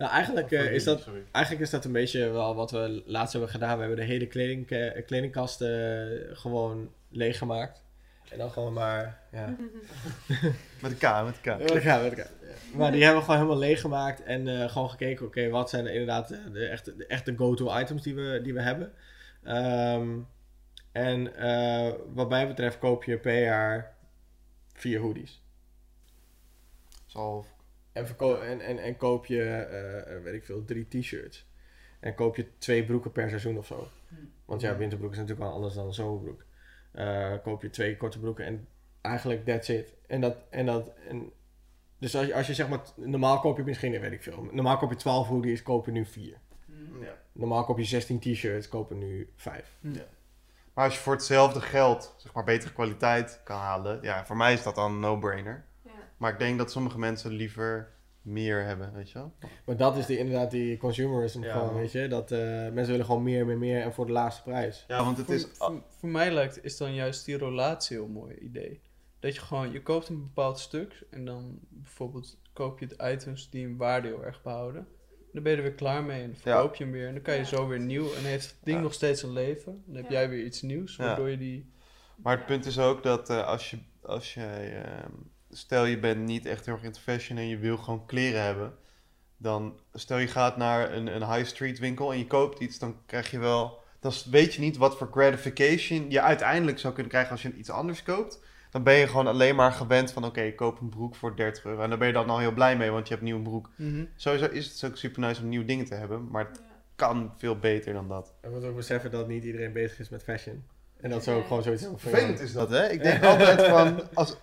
Speaker 2: Nou, eigenlijk,
Speaker 1: voor
Speaker 2: eh, is dat, eigenlijk is dat een beetje wel wat we laatst hebben gedaan. We hebben de hele kleding, eh, kledingkast eh, gewoon leeggemaakt. En dan gewoon maar, ja.
Speaker 1: Met een K, met een K.
Speaker 2: Met elkaar, met elkaar. Maar die hebben we gewoon helemaal leeggemaakt en eh, gewoon gekeken, oké, wat zijn er inderdaad eh, de echte, de echte go-to items die we, die we hebben. Ehm, en eh, wat mij betreft koop je per jaar vier hoodies.
Speaker 1: Zal
Speaker 2: En, en, en, en koop je, eh, weet ik veel, drie t-shirts. En koop je twee broeken per seizoen of zo. Want ja, winterbroek is natuurlijk wel anders dan een zomerbroek. Eh, koop je twee korte broeken en eigenlijk that's it. En dat, en dat, en dus als je, als je zeg maar, normaal koop je misschien, weet ik veel, normaal koop je 12 hoodies, koop je nu 4.
Speaker 4: Mm.
Speaker 1: ja.
Speaker 2: Normaal koop je 16 t-shirts, koop je nu 5.
Speaker 1: Maar als je voor hetzelfde geld, zeg maar, betere kwaliteit kan halen, ja, voor mij is dat dan een no-brainer. Maar ik denk dat sommige mensen liever meer hebben, weet je wel?
Speaker 2: Maar dat is die, inderdaad die consumerism
Speaker 1: Ja.
Speaker 2: gewoon, weet je. Dat eh, mensen willen gewoon meer, meer, meer en voor de laagste prijs.
Speaker 1: Ja, want het
Speaker 4: Voor,
Speaker 1: is...
Speaker 4: voor, voor mij lijkt is dan juist die relatie een heel mooi idee. Dat je gewoon, je koopt een bepaald stuk en dan bijvoorbeeld koop je de items die een waarde heel erg behouden. Dan ben je er weer klaar mee en dan verkoop je hem weer. En dan kan je zo weer nieuw. En heeft het ding
Speaker 1: Ja.
Speaker 4: nog steeds een leven. Dan heb
Speaker 3: Ja.
Speaker 4: jij weer iets nieuws,
Speaker 1: Ja.
Speaker 4: waardoor je die...
Speaker 1: Maar het punt is ook dat eh, als je, als je ehm, stel je bent niet echt heel erg into fashion en je wil gewoon kleren hebben, dan stel je gaat naar een, een high street winkel en je koopt iets, dan krijg je wel, dan weet je niet wat voor gratification je uiteindelijk zou kunnen krijgen als je iets anders koopt. Dan ben je gewoon alleen maar gewend van, oké, ik koop een broek voor 30 euro. En dan ben je dan al heel blij mee, want je hebt een nieuwe broek.
Speaker 4: Mhm.
Speaker 1: Sowieso is het ook super nice om nieuwe dingen te hebben, maar het kan veel beter dan dat.
Speaker 2: Je moet ook beseffen dat niet iedereen bezig is met fashion. En dat ze ook
Speaker 3: Nee.
Speaker 2: gewoon zoiets.
Speaker 1: Vervelend is dat, hè? Ik denk altijd van... Als,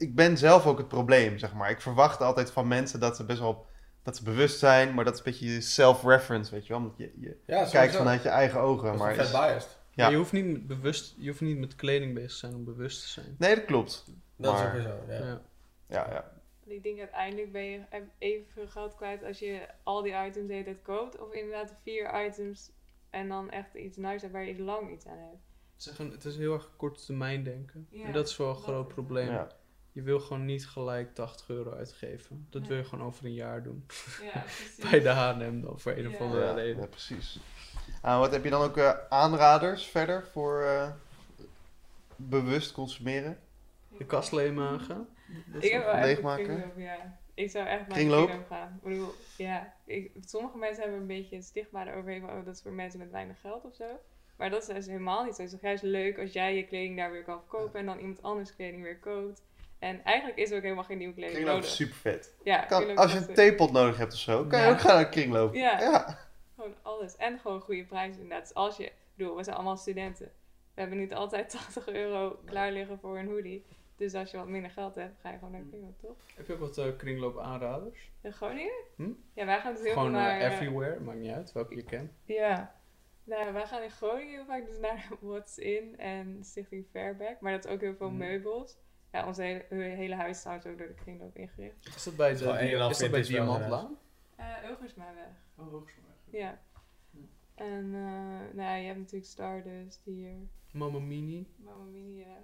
Speaker 1: ik ben zelf ook het probleem, zeg maar. Ik verwacht altijd van mensen dat ze best wel... Dat ze bewust zijn, maar dat is een beetje self-reference, weet je wel. Omdat je, je
Speaker 2: Ja,
Speaker 1: kijkt vanuit je eigen ogen. Maar
Speaker 2: vet
Speaker 1: is-
Speaker 2: biased.
Speaker 1: Ja.
Speaker 4: Maar je hoeft, niet met bewust, je hoeft niet met kleding bezig te zijn om bewust te zijn.
Speaker 1: Nee, dat klopt.
Speaker 2: Dat is
Speaker 1: Maar-
Speaker 2: ook weer zo, ja.
Speaker 4: Ja.
Speaker 1: Ja, ja.
Speaker 3: Ik denk uiteindelijk ben je evenveel geld kwijt als je al die items de hele tijd koopt. Of inderdaad vier items en dan echt iets nice hebt waar je lang iets aan hebt.
Speaker 4: Zeggen, het is heel erg korte termijn denken.
Speaker 3: Ja,
Speaker 4: en dat is wel een
Speaker 3: dat
Speaker 4: groot
Speaker 3: is-
Speaker 4: probleem.
Speaker 1: ja.
Speaker 4: Je wil gewoon niet gelijk 80 euro uitgeven. Dat
Speaker 3: Nee.
Speaker 4: wil je gewoon over een jaar doen.
Speaker 3: Ja, precies.
Speaker 4: Bij de H&M dan, voor een of andere
Speaker 1: Ja,
Speaker 4: reden.
Speaker 1: ja, precies. Ah, wat heb je dan ook eh, aanraders verder voor eh, bewust consumeren?
Speaker 4: De kast leegmaken.
Speaker 3: Ik heb wel echt een
Speaker 1: leegmaken.
Speaker 3: kringloop, ja. Ik zou echt naar
Speaker 1: Kringloop?
Speaker 3: een kringloop gaan. Ik bedoel, ja. Ik, sommige mensen hebben een beetje het stigma eroverheen van, oh, dat is voor mensen met weinig geld of zo. Maar dat is dus helemaal niet zo. Het is toch juist leuk als jij je kleding daar weer kan verkopen en dan iemand anders kleding weer koopt. En eigenlijk is er ook helemaal geen nieuwe kleding
Speaker 1: Kringloop
Speaker 3: nodig.
Speaker 1: is super vet.
Speaker 3: Ja,
Speaker 1: Kan, als je een theepot nodig hebt of zo, kan je ook gaan naar kringloop.
Speaker 3: Ja.
Speaker 1: ja.
Speaker 3: Gewoon alles. En gewoon goede prijzen inderdaad. Dus als je, ik bedoel, we zijn allemaal studenten. We hebben niet altijd 80 euro klaar liggen voor een hoodie. Dus als je wat minder geld hebt, ga je gewoon naar de kringloop, toch?
Speaker 4: Heb je ook wat eh, kringloop aanraders?
Speaker 3: In Groningen?
Speaker 4: Hm?
Speaker 3: Ja, wij gaan dus heel
Speaker 4: Gewoon
Speaker 3: veel
Speaker 4: eh,
Speaker 3: naar... eh,
Speaker 4: everywhere, maakt niet uit welke je kent.
Speaker 3: Ja. Nou, wij gaan in Groningen heel vaak dus naar What's In en Stichting Fairback. Maar dat is ook heel veel
Speaker 4: Mhm.
Speaker 3: meubels. Ja, ons hele, hele huis is trouwens ook door de kringloop ingericht.
Speaker 4: Is dat bij, de, is dat bij Diamantlaan?
Speaker 3: Eh Ulgersmaweg.
Speaker 4: Oh, Hoogstwaardig.
Speaker 3: Ja. En eh, nou ja, je hebt natuurlijk Stardust hier.
Speaker 4: Mama Mini.
Speaker 3: Mamma Mia. ja.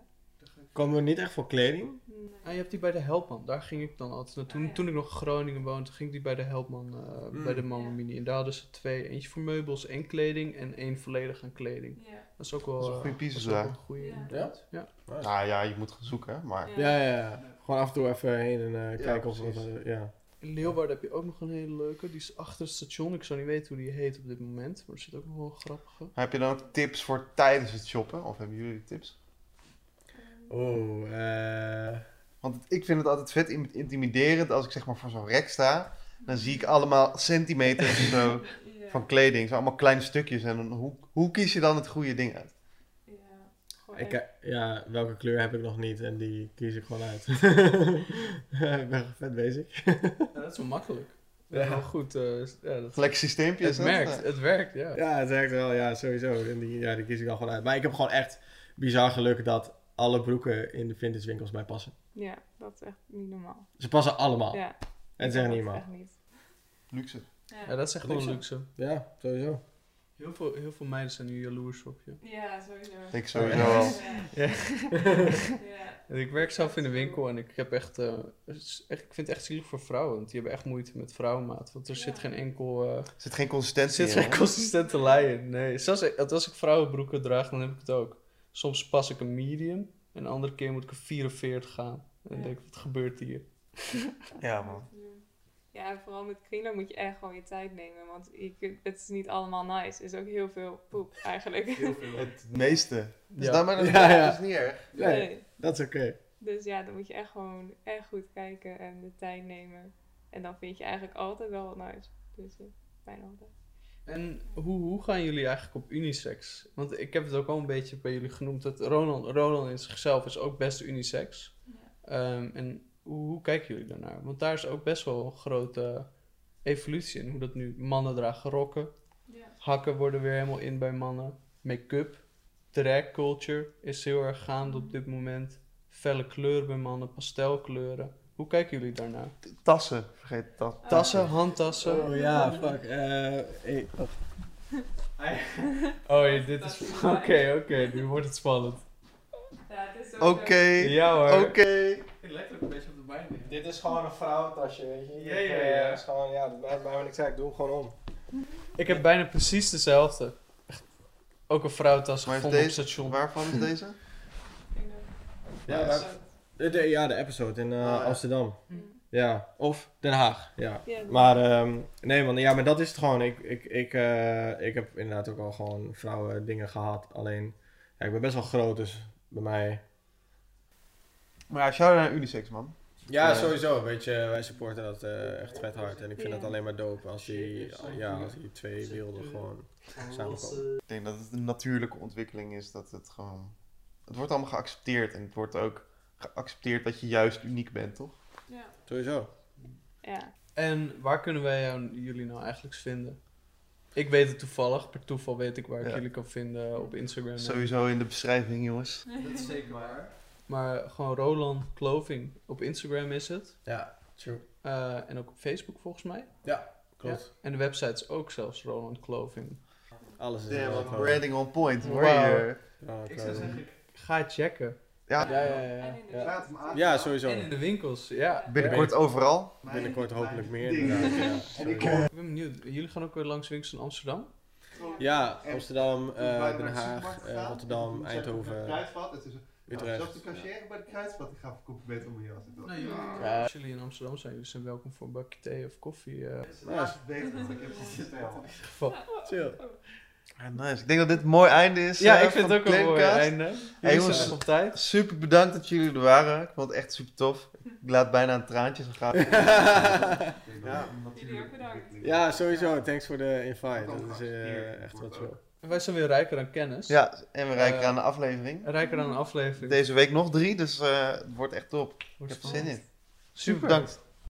Speaker 2: Komen we niet echt voor kleding?
Speaker 3: Nee.
Speaker 4: Ah, je hebt die bij de Helpman. Daar ging ik dan altijd naartoe. Toen,
Speaker 3: Ah, ja.
Speaker 4: toen ik nog in Groningen woonde, ging ik die bij de Helpman, eh,
Speaker 2: Mm.
Speaker 4: bij de Mama
Speaker 3: Ja.
Speaker 4: Mini. En daar hadden ze twee. Eentje voor meubels en kleding en één volledig aan kleding.
Speaker 3: Ja.
Speaker 4: Dat is ook wel,
Speaker 1: Dat is een goede
Speaker 4: dat
Speaker 1: pieces
Speaker 4: is ook wel
Speaker 1: daar.
Speaker 4: een goede.
Speaker 3: Ja.
Speaker 4: inderdaad. Ja.
Speaker 1: Nou ja, je moet gaan zoeken, maar...
Speaker 3: Ja.
Speaker 2: Ja, ja. Gewoon af en toe even heen en eh,
Speaker 1: Ja,
Speaker 2: kijken of wat... eh, ja.
Speaker 4: In Leeuwarden heb je ook nog een hele leuke. Die is achter het station. Ik zou niet weten hoe die heet op dit moment. Maar er zit ook nog wel een grappige.
Speaker 1: Heb je dan ook tips voor tijdens het shoppen? Of hebben jullie tips?
Speaker 2: Oeh, eh...
Speaker 1: Want ik vind het altijd vet in- intimiderend als ik zeg maar voor zo'n rek sta. Dan zie ik allemaal centimeters of zo
Speaker 3: Ja.
Speaker 1: van kleding. Zo allemaal kleine stukjes. En hoe, hoe kies je dan het goede ding uit?
Speaker 3: Gewoon
Speaker 2: Ik,
Speaker 3: echt-
Speaker 2: ja, welke kleur heb ik nog niet en die kies ik gewoon uit. ik ben vet bezig.
Speaker 4: Ja, dat is wel makkelijk. Ja, goed. eh, ja, dat, het
Speaker 1: dat?
Speaker 4: werkt. Het werkt, ja.
Speaker 2: Ja, het werkt wel, ja, sowieso. En die, ja, die kies ik dan gewoon uit. Maar ik heb gewoon echt bizar geluk dat alle broeken in de vintage winkels mij passen.
Speaker 3: Ja, dat is echt niet normaal.
Speaker 2: Ze passen allemaal.
Speaker 3: Ja.
Speaker 2: En niet
Speaker 3: is echt niet.
Speaker 1: Luxe.
Speaker 4: Ja, dat is echt gewoon
Speaker 2: luxe. Ja, sowieso.
Speaker 4: Heel veel, heel veel meiden zijn nu jaloers op je.
Speaker 3: Ja, sowieso.
Speaker 1: Ik sowieso
Speaker 2: Ja.
Speaker 1: wel.
Speaker 3: Ja.
Speaker 4: ik werk zelf in de winkel en ik heb echt, eh, echt ik vind het echt zielig voor vrouwen, want die hebben echt moeite met vrouwenmaat. Want er
Speaker 3: Ja.
Speaker 4: zit geen enkel, eh,
Speaker 1: Er zit geen
Speaker 4: er
Speaker 1: consistentie
Speaker 4: zit
Speaker 1: in.
Speaker 4: geen consistente lijn in. Nee, zelfs als ik vrouwenbroeken draag, dan heb ik het ook. Soms pas ik een medium en de andere keer moet ik een 44 gaan. En dan denk ik, wat gebeurt hier?
Speaker 1: Ja, man.
Speaker 3: Ja, en vooral met kringloop moet je echt gewoon je tijd nemen. Want je kunt, het is niet allemaal nice. Het is ook heel veel poep eigenlijk.
Speaker 1: Het meeste. Dus
Speaker 4: Ja.
Speaker 1: dan maar dat,
Speaker 2: Ja, ja.
Speaker 1: is niet erg.
Speaker 2: Nee, dat is oké.
Speaker 3: Dus ja, dan moet je echt gewoon echt goed kijken en de tijd nemen. En dan vind je eigenlijk altijd wel wat nice. Dus eh, bijna altijd.
Speaker 4: En hoe, hoe gaan jullie eigenlijk op unisex? Want ik heb het ook al een beetje bij jullie genoemd. Dat Ronald, Ronald in zichzelf is ook best unisex. Ehm, en hoe, hoe kijken jullie daarnaar? Want daar is ook best wel een grote evolutie in. Hoe dat nu mannen dragen rokken.
Speaker 3: Ja.
Speaker 4: Hakken worden weer helemaal in bij mannen. Make-up. Drag culture is heel erg gaande op dit moment. Felle kleuren bij mannen. Pastelkleuren. Hoe kijken jullie daarnaar?
Speaker 1: Tassen. Vergeet dat.
Speaker 4: Tassen, handtassen.
Speaker 2: Oh ja, fuck. eh hey, wacht.
Speaker 4: Oh, ja, dit is... Oké, oké. nu wordt het spannend.
Speaker 3: Ja, het is
Speaker 1: Oké.
Speaker 4: Ja hoor.
Speaker 1: Oké.
Speaker 4: Het lijkt ook een beetje op
Speaker 2: Dit is gewoon een vrouwentasje, weet je.
Speaker 4: Ja,
Speaker 2: Ik,
Speaker 4: ja, ja.
Speaker 2: is gewoon, ja, dat maakt mij niks uit. Ik doe hem gewoon om.
Speaker 4: Ik heb bijna precies dezelfde. Echt. Ook een
Speaker 1: Maar is
Speaker 4: gevonden op
Speaker 1: deze,
Speaker 4: station.
Speaker 1: waarvan is deze?
Speaker 2: Ja,
Speaker 1: Ja,
Speaker 2: De, de- ja, de episode in eh,
Speaker 1: Ah, ja.
Speaker 2: Amsterdam.
Speaker 3: Mm.
Speaker 2: Ja, of Den Haag. Ja.
Speaker 3: Ja,
Speaker 2: Maar, ehm, nee man, ja, maar dat is het gewoon. Ik, ik, ik, eh, ik heb inderdaad ook al gewoon vrouwen dingen gehad. Alleen, ja, ik ben best wel groot, dus bij mij...
Speaker 1: Maar ja, shout-out naar Unisex, man.
Speaker 2: Ja,
Speaker 1: Ja.
Speaker 2: sowieso. Weet je, wij supporten dat eh, echt vet hard. En ik vind het alleen maar dope als die, ja, als die twee werelden gewoon samenkomen.
Speaker 1: Ik denk dat het een natuurlijke ontwikkeling is. Dat het gewoon... Het wordt allemaal geaccepteerd. En het wordt ook geaccepteerd dat je juist uniek bent, toch?
Speaker 3: ja.
Speaker 2: Sowieso.
Speaker 3: ja.
Speaker 4: En waar kunnen wij jou, jullie nou eigenlijk vinden? Ik weet het toevallig. Per toeval weet ik waar ik jullie kan vinden op Instagram.
Speaker 1: Sowieso in de beschrijving, jongens.
Speaker 4: Dat is zeker waar. Maar gewoon Roland Clothing. Op Instagram is het.
Speaker 2: Ja, true.
Speaker 4: Eh, en ook op Facebook volgens mij.
Speaker 2: Klopt.
Speaker 4: En de website is ook zelfs Roland Clothing.
Speaker 2: Alles is
Speaker 1: Damn, wat branding on point. Hoor?
Speaker 2: Ja,
Speaker 4: Ik zou zeggen, ga checken.
Speaker 1: Ja,
Speaker 2: Ja, ja, ja. ja.
Speaker 3: En in de
Speaker 2: ja. Ja, sowieso.
Speaker 4: En in de winkels, ja.
Speaker 1: binnenkort overal.
Speaker 2: Binnenkort hopelijk meer. Ja.
Speaker 4: Ik ben benieuwd. Jullie gaan ook weer langs winkels in Amsterdam?
Speaker 2: ja Amsterdam, eh, Den Haag, eh, Rotterdam, Eindhoven.
Speaker 1: Het is
Speaker 2: Utrecht.
Speaker 1: Zelfs de cashier bij de kruidvat. Ik ga beter om je.
Speaker 4: Nee, jullie,
Speaker 2: Ja.
Speaker 4: als jullie in Amsterdam zijn, jullie zijn welkom voor een bakje thee of koffie. eh.
Speaker 1: Ja, is beter. want Ik heb het gesteld.
Speaker 4: geval.
Speaker 2: Chill.
Speaker 1: Ja, nice. Ik denk dat dit een mooi einde is.
Speaker 4: Ja,
Speaker 1: eh,
Speaker 4: ik vind
Speaker 1: van
Speaker 4: het ook een mooi einde. Jullie
Speaker 1: Hey,
Speaker 4: zijn
Speaker 1: jongens.
Speaker 4: op tijd.
Speaker 1: Super bedankt dat jullie er waren. Ik vond het echt super tof. Ik laat bijna een traantje zo gaan.
Speaker 2: Ja.
Speaker 3: Jullie ook bedankt.
Speaker 2: Ja, sowieso. Thanks voor de invite. Dat is eh, echt wat chill.
Speaker 4: Wij zijn weer rijker aan kennis.
Speaker 1: Ja, en we reiken
Speaker 4: Eh,
Speaker 1: aan de aflevering.
Speaker 4: Rijker aan een aflevering.
Speaker 1: Deze week nog drie, dus eh, het wordt echt top. Ik
Speaker 4: Wordt
Speaker 1: heb er zin in.
Speaker 4: Super.
Speaker 1: Super bedankt.